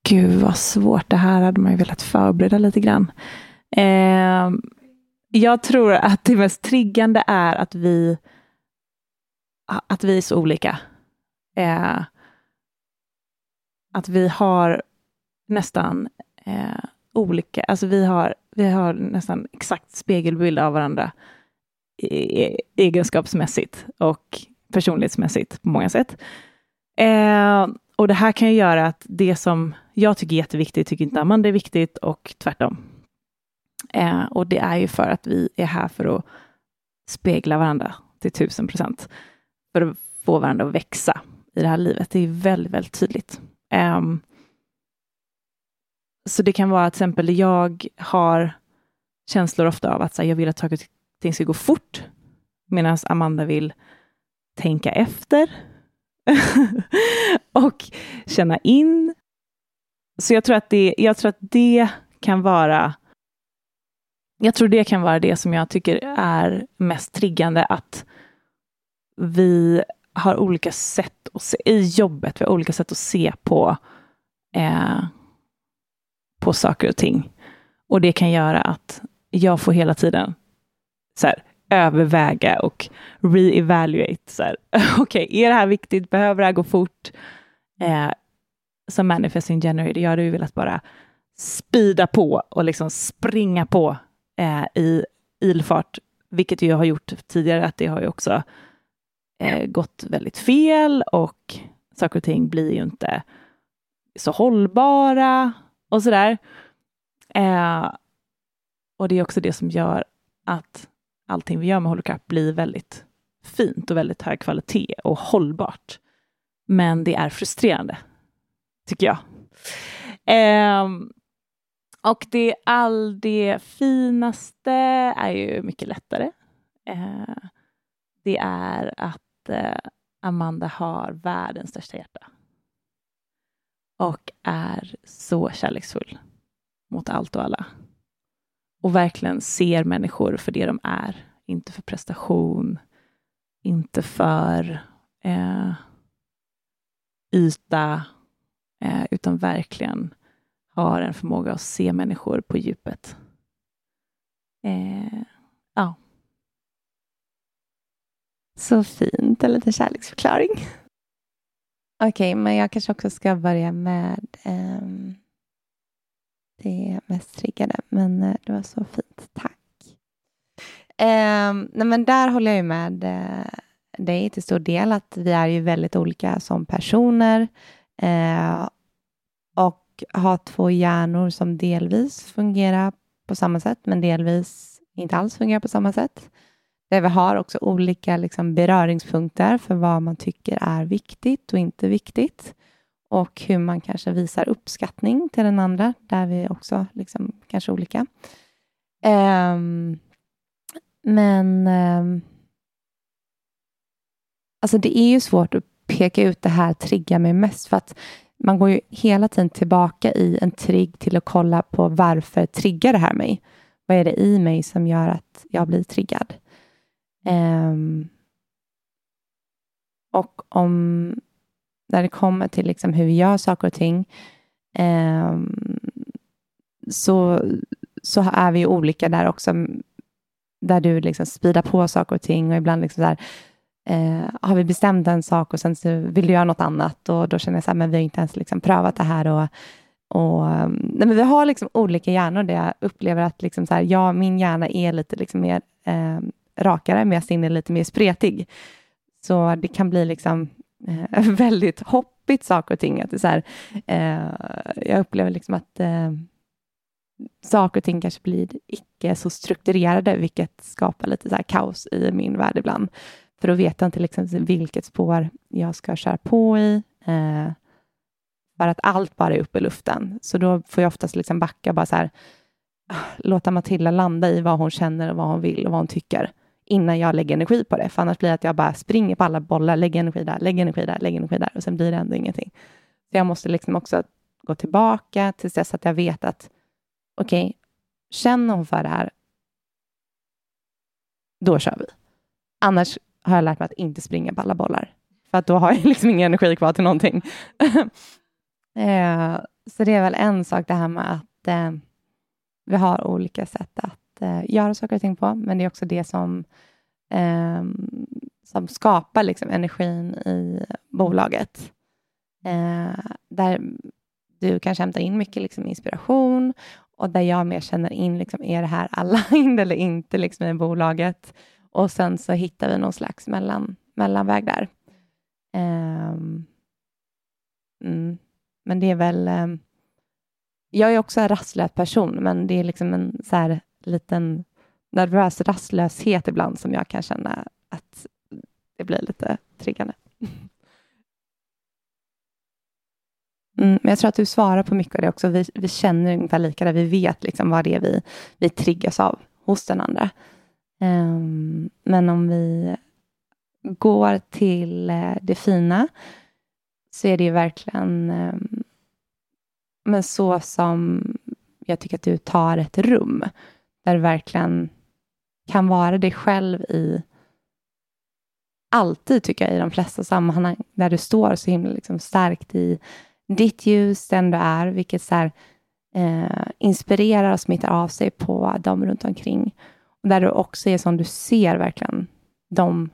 Gud vad svårt, det här hade man ju velat förbereda lite grann. Eh, jag tror att det mest triggande är att vi, att vi är så olika. Eh, att vi har nästan eh, olika, alltså vi har, vi har nästan exakt spegelbild av varandra e egenskapsmässigt och personlighetsmässigt på många sätt. Eh, och det här kan ju göra att det som jag tycker är jätteviktigt, tycker inte Amanda är viktigt och tvärtom. Eh, och det är ju för att vi är här för att spegla varandra till tusen procent. För att få varandra att växa i det här livet. Det är väldigt, väldigt tydligt. Um, så det kan vara till exempel, jag har känslor ofta av att här, jag vill att saker och ting ska gå fort, medan Amanda vill tänka efter och känna in. Så jag tror, att det, jag tror att det kan vara jag tror det kan vara det som jag tycker är mest triggande, att vi har olika sätt att se, i jobbet, vi har olika sätt att se på, eh, på saker och ting. Och det kan göra att jag får hela tiden så här, överväga och re-evaluate. Okej, okay, är det här viktigt? Behöver det här gå fort? Eh, som manifesting generator, jag hade ju velat bara spida på och liksom springa på eh, i ilfart, vilket jag har gjort tidigare, att det har ju också eh, gått väldigt fel och saker och ting blir ju inte så hållbara och sådär. Eh, och det är också det som gör att allting vi gör med Holocrap blir väldigt fint och väldigt hög kvalitet och hållbart. Men det är frustrerande, tycker jag. Eh, och det all det finaste är ju mycket lättare. Eh, det är att eh, Amanda har världens största hjärta. Och är så kärleksfull mot allt och alla. Och verkligen ser människor för det de är. Inte för prestation, inte för eh, yta, eh, utan verkligen har en förmåga att se människor på djupet. Eh, ja. Så fint, en liten kärleksförklaring. Okej, okay, men jag kanske också ska börja med um, det mest triggade, men uh, det var så fint. Tack. Um, nej, men där håller jag ju med uh, dig till stor del, att vi är ju väldigt olika som personer. Uh, och ha två hjärnor som delvis fungerar på samma sätt, men delvis inte alls fungerar på samma sätt. Där vi har också olika liksom, beröringspunkter för vad man tycker är viktigt och inte viktigt. Och hur man kanske visar uppskattning till den andra, där vi också liksom, kanske olika. Um, men um, alltså det är ju svårt att peka ut det här triggar mig mest, för att man går ju hela tiden tillbaka i en trigg till att kolla på varför triggar det här mig? Vad är det i mig som gör att jag blir triggad? Um, och om när det kommer till liksom hur vi gör saker och ting um, så, så är vi olika där också. Där du liksom speedar på saker och ting och ibland liksom så här, eh, har vi bestämt en sak och sen så vill du göra något annat och då känner jag så här, men vi har inte ens liksom prövat det här och, och ehm, nej, men vi har liksom olika hjärnor där jag upplever att liksom så här, ja, min hjärna är lite liksom mer eh, rakare, men jag sinne är lite mer spretig. Så det kan bli liksom eh, väldigt hoppigt saker och ting. Att det så här, eh, jag upplever liksom att eh, saker och ting kanske blir icke så strukturerade, vilket skapar lite så kaos i min värld ibland. För då vet jag inte liksom vilket spår jag ska köra på i. Eh, för att allt bara är uppe i luften. Så då får jag oftast liksom backa bara så här, ah, låta Matilda landa i vad hon känner och vad hon vill och vad hon tycker innan jag lägger energi på det. För annars blir det att jag bara springer på alla bollar, lägger energi där, lägger energi där, lägger energi där och sen blir det ändå ingenting. Så jag måste liksom också gå tillbaka tills dess att jag vet att okej, okay, känner hon för det här, då kör vi. Annars har jag lärt mig att inte springa på alla bollar. För att då har jag liksom ingen energi kvar till någonting. eh, så det är väl en sak det här med att eh, vi har olika sätt att eh, göra saker och ting på, men det är också det som, eh, som skapar liksom energin i bolaget. Eh, där du kanske hämtar in mycket liksom inspiration och där jag mer känner in, liksom, är det här alla eller inte liksom, i bolaget? Och sen så hittar vi någon slags mellan, mellanväg där. Um, mm. Men det är väl... Um, jag är också en rastlös person, men det är liksom en så här liten nervös rastlöshet ibland som jag kan känna att det blir lite triggande. Mm, men jag tror att du svarar på mycket av det också. Vi, vi känner ungefär lika där. Vi vet liksom vad det är vi, vi triggas av hos den andra. Um, men om vi går till uh, det fina så är det verkligen um, men så som jag tycker att du tar ett rum, där du verkligen kan vara dig själv i alltid, tycker jag, i de flesta sammanhang, där du står så himla liksom starkt i ditt ljus, den du är, vilket så här, eh, inspirerar och smittar av sig på dem runt omkring. Och där du också är som du ser verkligen de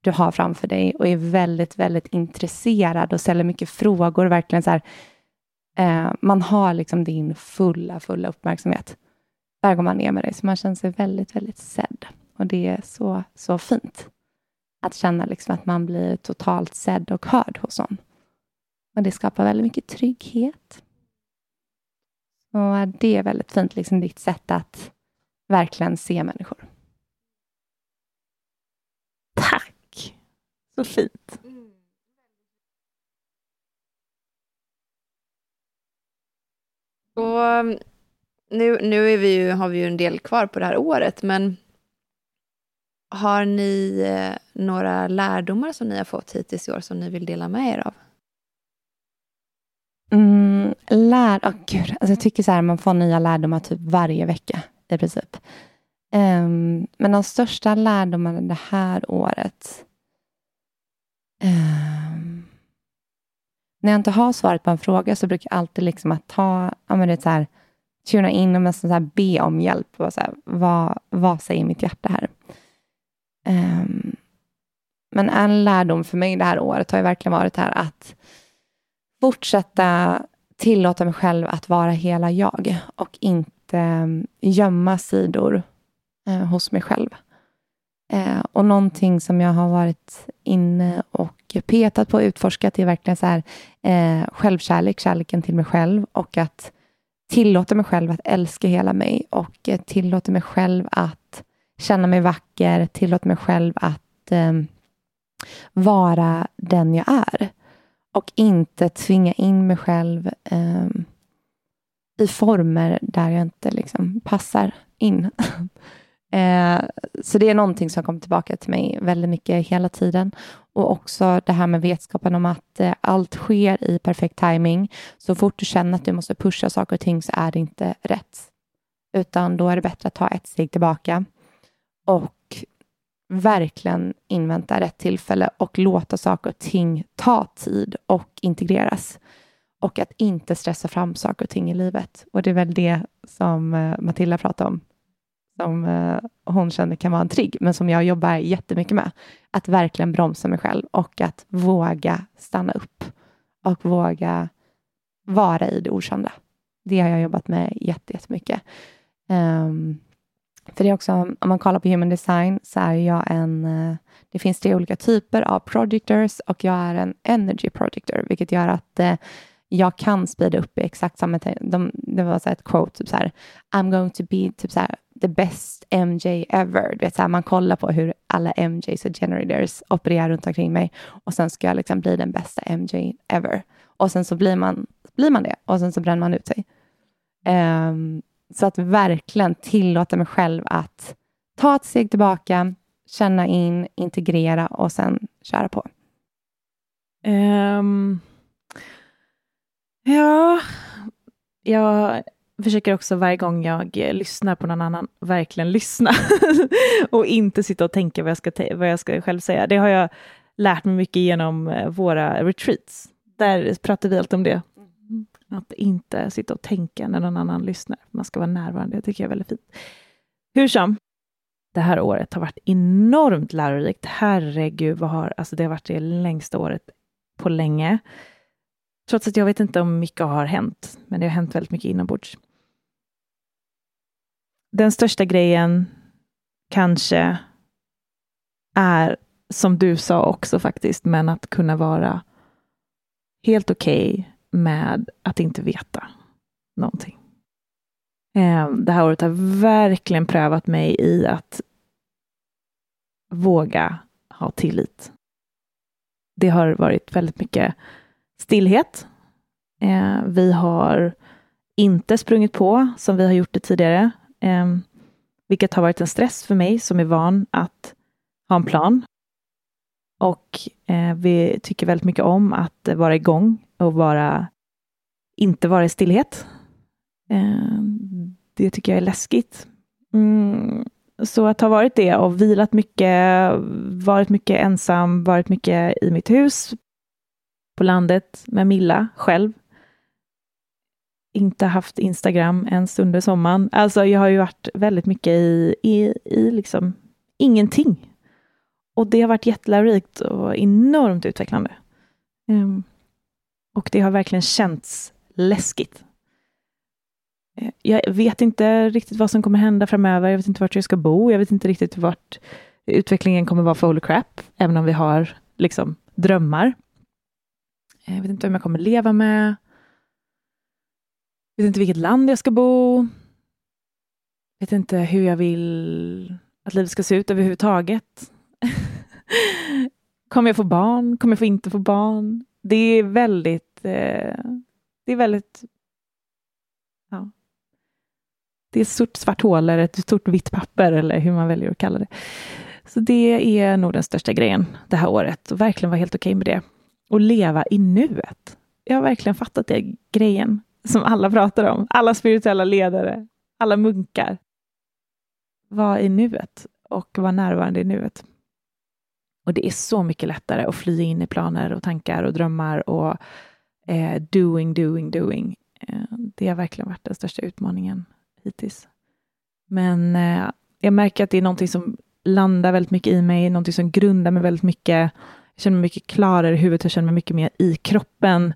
du har framför dig och är väldigt, väldigt intresserad och ställer mycket frågor. Verkligen så här, eh, man har liksom din fulla, fulla uppmärksamhet. Där går man ner med dig, så man känner sig väldigt, väldigt sedd. Och det är så, så fint att känna liksom att man blir totalt sedd och hörd hos någon. Och det skapar väldigt mycket trygghet. Och det är väldigt fint, liksom ditt sätt att verkligen se människor. Tack! Så fint. Och nu, nu är vi ju, har vi ju en del kvar på det här året, men har ni eh, några lärdomar som ni har fått hittills i år som ni vill dela med er av? Mm, lär, oh, gud. Alltså jag tycker så här, man får nya lärdomar typ varje vecka i princip. Um, men de största lärdomarna det här året um, när jag inte har svaret på en fråga så brukar jag alltid liksom att ta, ja men det är så här, tuna in och nästan så här be om hjälp. Och så här, vad, vad säger mitt hjärta här? Um, men en lärdom för mig det här året har ju verkligen varit här att fortsätta tillåta mig själv att vara hela jag och inte ehm, gömma sidor eh, hos mig själv. Eh, och någonting som jag har varit inne och petat på och utforskat är verkligen så här, eh, självkärlek, kärleken till mig själv och att tillåta mig själv att älska hela mig och eh, tillåta mig själv att känna mig vacker, tillåta mig själv att eh, vara den jag är och inte tvinga in mig själv eh, i former där jag inte liksom passar in. Eh, så det är någonting som kommer tillbaka till mig väldigt mycket hela tiden. Och också det här med vetskapen om att eh, allt sker i perfekt timing. Så fort du känner att du måste pusha saker och ting så är det inte rätt. Utan då är det bättre att ta ett steg tillbaka och verkligen invänta rätt tillfälle och låta saker och ting ta tid och integreras. Och att inte stressa fram saker och ting i livet. Och det är väl det som eh, Matilda pratade om, som eh, hon känner kan vara en trigg, men som jag jobbar jättemycket med. Att verkligen bromsa mig själv och att våga stanna upp och våga vara i det okända. Det har jag jobbat med jättemycket. Um, för det är också, om man kollar på human design så är jag en, eh, det finns tre olika typer av projectors och jag är en energy projector, vilket gör att eh, jag kan speeda upp i exakt samma de, Det var så ett quote, typ så här, I'm going to be typ så här, the best MJ ever. Du vet, så här, man kollar på hur alla MJs och generators opererar runt omkring mig och sen ska jag liksom bli den bästa MJ ever. Och sen så blir man, blir man det och sen så bränner man ut sig. Um, så att verkligen tillåta mig själv att ta ett steg tillbaka, känna in, integrera och sen köra på. Um, ja, jag försöker också varje gång jag lyssnar på någon annan verkligen lyssna och inte sitta och tänka vad jag, ska vad jag ska själv säga. Det har jag lärt mig mycket genom eh, våra retreats. Där pratar vi alltid om det. Att inte sitta och tänka när någon annan lyssnar. Man ska vara närvarande. Det tycker jag är väldigt fint. Hur som, det här året har varit enormt lärorikt. Herregud, vad har, alltså det har varit det längsta året på länge. Trots att jag vet inte om mycket har hänt, men det har hänt väldigt mycket inombords. Den största grejen kanske är, som du sa också faktiskt, men att kunna vara helt okej okay med att inte veta någonting. Ehm, det här året har verkligen prövat mig i att våga ha tillit. Det har varit väldigt mycket stillhet. Eh, vi har inte sprungit på som vi har gjort det tidigare, eh, vilket har varit en stress för mig som är van att ha en plan. Och eh, vi tycker väldigt mycket om att vara igång och vara inte vara i stillhet. Eh, det tycker jag är läskigt. Mm, så att ha varit det och vilat mycket, varit mycket ensam, varit mycket i mitt hus på landet med Milla själv. Inte haft Instagram ens under sommaren. Alltså jag har ju varit väldigt mycket i, i, i liksom ingenting. Och det har varit jättelärorikt och enormt utvecklande. Um, och det har verkligen känts läskigt. Eh, jag vet inte riktigt vad som kommer hända framöver. Jag vet inte vart jag ska bo. Jag vet inte riktigt vart utvecklingen kommer vara för Holy Crap, även om vi har liksom drömmar. Jag vet inte vem jag kommer leva med. Jag vet inte vilket land jag ska bo. Jag vet inte hur jag vill att livet ska se ut överhuvudtaget. kommer jag få barn? Kommer jag få inte få barn? Det är väldigt, eh, det är väldigt, ja. Det är ett stort svart hål eller ett stort vitt papper eller hur man väljer att kalla det. Så det är nog den största grejen det här året och verkligen vara helt okej okay med det. Och leva i nuet. Jag har verkligen fattat det grejen som alla pratar om. Alla spirituella ledare, alla munkar. Var i nuet och vara närvarande i nuet. Och det är så mycket lättare att fly in i planer och tankar och drömmar och eh, doing, doing, doing. Eh, det har verkligen varit den största utmaningen hittills. Men eh, jag märker att det är någonting som landar väldigt mycket i mig, någonting som grundar mig väldigt mycket. Jag känner mig mycket klarare i huvudet, jag känner mig mycket mer i kroppen.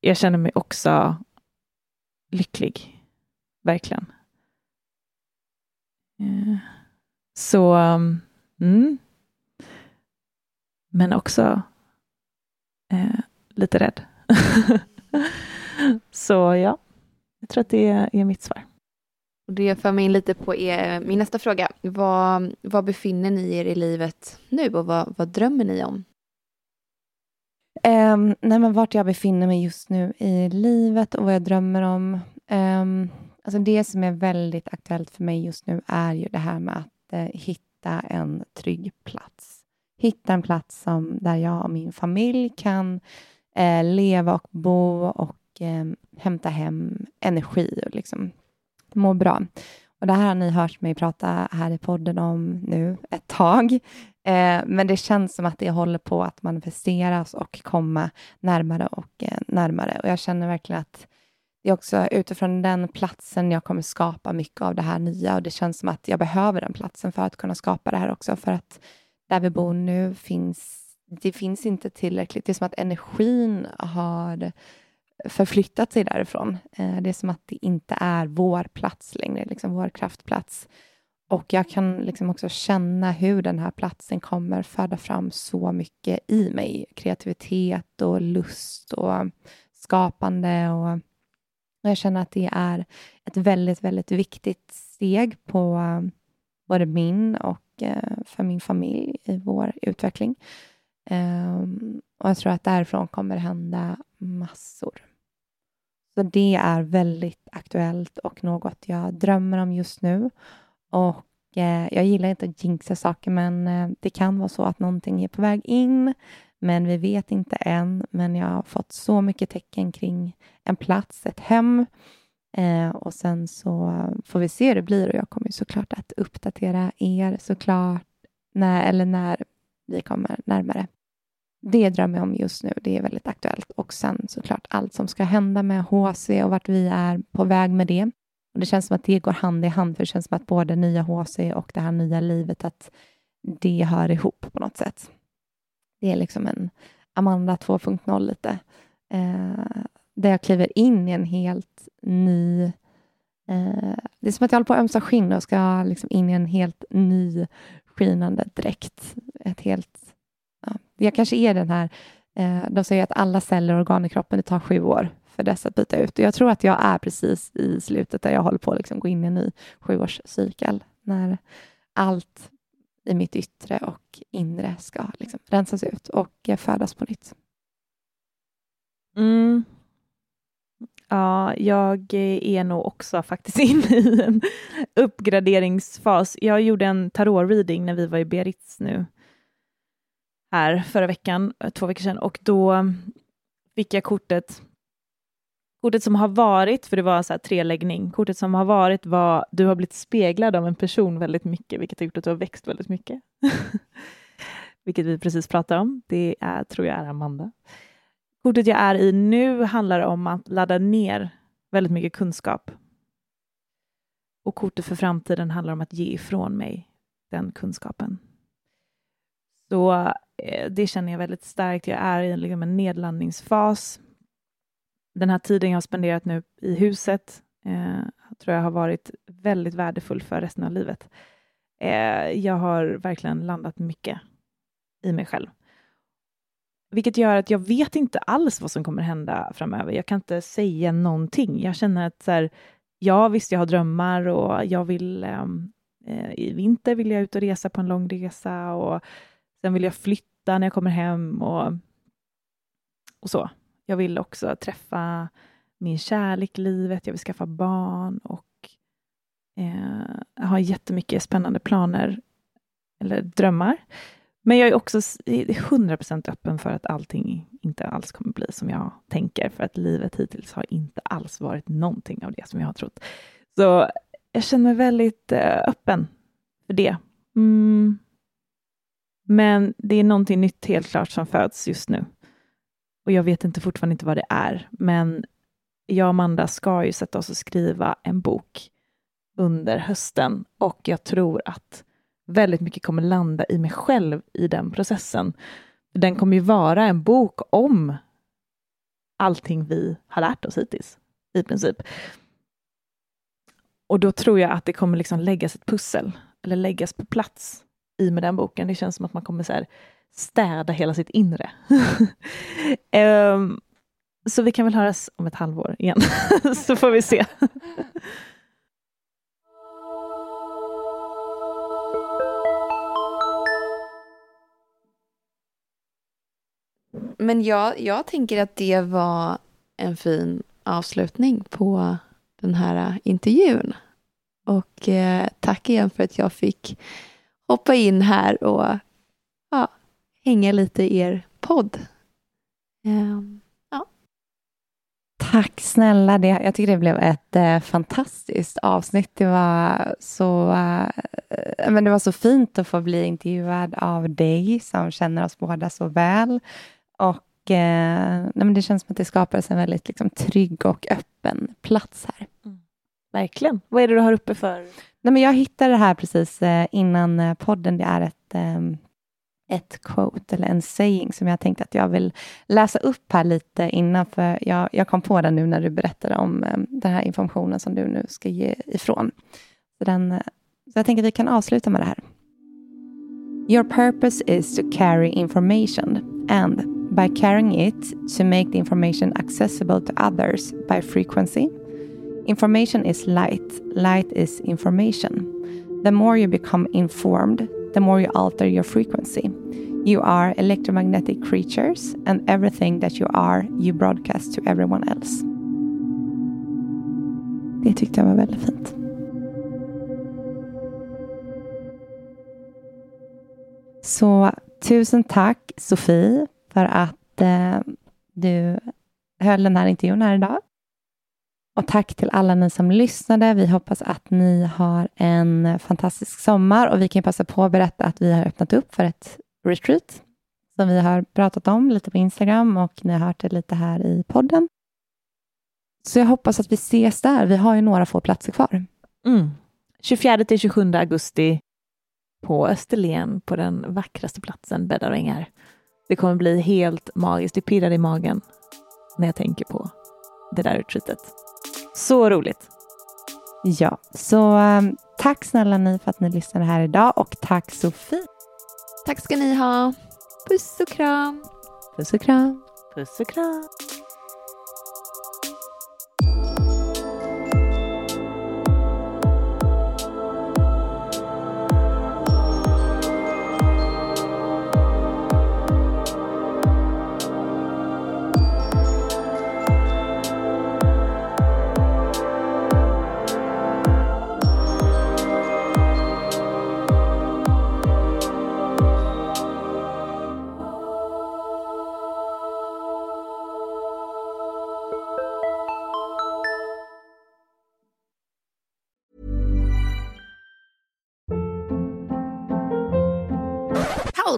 Jag känner mig också lycklig, verkligen. Eh, så, mm, men också eh, lite rädd. så ja, jag tror att det är mitt svar. Det för mig in lite på er, min nästa fråga. Vad, vad befinner ni er i livet nu och vad, vad drömmer ni om? Um, nej, men vart jag befinner mig just nu i livet och vad jag drömmer om. Um, alltså det som är väldigt aktuellt för mig just nu är ju det här med att uh, hitta en trygg plats hitta en plats som, där jag och min familj kan uh, leva och bo och um, hämta hem energi och liksom må bra. Och det här har ni hört mig prata här i podden om nu ett tag. Eh, men det känns som att det håller på att manifesteras och komma närmare och eh, närmare. Och jag känner verkligen att det är också utifrån den platsen jag kommer skapa mycket av det här nya. Och det känns som att jag behöver den platsen för att kunna skapa det här också. För att där vi bor nu finns det finns inte tillräckligt. Det är som att energin har förflyttat sig därifrån. Eh, det är som att det inte är vår plats längre, liksom vår kraftplats. Och jag kan liksom också känna hur den här platsen kommer föda fram så mycket i mig. Kreativitet och lust och skapande. Och jag känner att det är ett väldigt, väldigt viktigt steg på eh, både min och eh, för min familj i vår utveckling. Ehm, och jag tror att därifrån kommer det hända massor. Så det är väldigt aktuellt och något jag drömmer om just nu. Och eh, jag gillar inte att jinxa saker, men eh, det kan vara så att någonting är på väg in, men vi vet inte än. Men jag har fått så mycket tecken kring en plats, ett hem Eh, och sen så får vi se hur det blir och jag kommer såklart att uppdatera er såklart när, eller när vi kommer närmare. Det drömmer jag om just nu. Det är väldigt aktuellt. Och sen såklart allt som ska hända med HC och vart vi är på väg med det. Och Det känns som att det går hand i hand, för det känns som att både nya HC och det här nya livet, att det hör ihop på något sätt. Det är liksom en Amanda 2.0 lite. Eh, där jag kliver in i en helt ny... Eh, det är som att jag håller på att ömsa skinn och ska liksom in i en helt ny skinande dräkt. Ett helt... Ja, jag kanske är den här... Eh, de säger att alla celler och organ i kroppen, det tar sju år för dessa att byta ut. Och jag tror att jag är precis i slutet där jag håller på att liksom gå in i en ny sjuårscykel. När allt i mitt yttre och inre ska liksom rensas ut och födas på nytt. Mm. Ja, jag är nog också faktiskt inne i en uppgraderingsfas. Jag gjorde en tarot-reading när vi var i Biarritz nu här förra veckan, eh, två veckor sedan, och då mm, fick jag kortet Kortet som har varit, för det var så här treläggning, kortet som har varit var du har blivit speglad av en person väldigt mycket, vilket har gjort att du har växt väldigt mycket. vilket vi precis pratade om. Det är, tror jag är Amanda. Kortet jag är i nu handlar om att ladda ner väldigt mycket kunskap. Och kortet för framtiden handlar om att ge ifrån mig den kunskapen. Så eh, det känner jag väldigt starkt. Jag är i liksom en nedlandningsfas. Den här tiden jag har spenderat nu i huset eh, tror jag har varit väldigt värdefull för resten av livet. Eh, jag har verkligen landat mycket i mig själv. Vilket gör att jag vet inte alls vad som kommer hända framöver. Jag kan inte säga någonting. Jag känner att så här, ja, visst, jag har drömmar och jag vill eh, eh i vinter vill jag ut och resa på en lång resa och sen vill jag flytta när jag kommer hem och, och så. Jag vill också träffa min kärlek i livet, jag vill skaffa barn och eh, har jättemycket spännande planer eller drömmar. Men jag är också 100% öppen för att allting inte alls kommer bli som jag tänker, för att livet hittills har inte alls varit någonting av det som jag har trott. Så jag känner mig väldigt eh, öppen för det. Mm. Men det är någonting nytt helt klart som föds just nu. Och jag vet inte fortfarande inte vad det är, men jag och Amanda ska ju sätta oss och skriva en bok under hösten och jag tror att väldigt mycket kommer landa i mig själv i den processen. Den kommer ju vara en bok om allting vi har lärt oss hittills, i princip. Och då tror jag att det kommer liksom läggas ett pussel, eller läggas på plats i med den boken. Det känns som att man kommer så här städa hela sitt inre. um, så vi kan väl höras om ett halvår igen, så får vi se. Men jag, jag tänker att det var en fin avslutning på den här intervjun. Och eh, tack igen för att jag fick hoppa in här och ja, hänga lite i er podd. Um, ja. Tack snälla. Det, jag tycker det blev ett eh, fantastiskt avsnitt. Det var, så, eh, men det var så fint att få bli intervjuad av dig som känner oss båda så väl. Och eh, nej, men Det känns som att det skapades en väldigt liksom, trygg och öppen plats här. Mm. Verkligen. Vad är det du har uppe för? Nej, men jag hittade det här precis eh, innan eh, podden. Det är ett, ehm, ett quote eller en saying som jag tänkte att jag vill läsa upp här lite innan, för jag, jag kom på den nu när du berättade om ehm, den här informationen som du nu ska ge ifrån. Så, den, eh, så jag tänker att vi kan avsluta med det här. Your purpose is to carry information and by carrying it to make the information accessible to others by frequency. Information is light, light is information. The more you become informed, the more you alter your frequency. You are electromagnetic creatures, and everything that you are, you broadcast to everyone else. Det tyckte jag var väldigt fint. Så tusen tack Sofie för att eh, du höll den här intervjun här idag. Och tack till alla ni som lyssnade. Vi hoppas att ni har en fantastisk sommar och vi kan passa på att berätta att vi har öppnat upp för ett retreat som vi har pratat om lite på Instagram och ni har hört det lite här i podden. Så jag hoppas att vi ses där. Vi har ju några få platser kvar. Mm. 24 till 27 augusti på Österlen på den vackraste platsen, bäddar och ängar. Det kommer bli helt magiskt. Det pirrar i magen när jag tänker på det där retreatet. Så roligt! Ja, så um, tack snälla ni för att ni lyssnade här idag och tack Sofie. Tack ska ni ha. Puss och kram. Puss och kram. Puss och kram.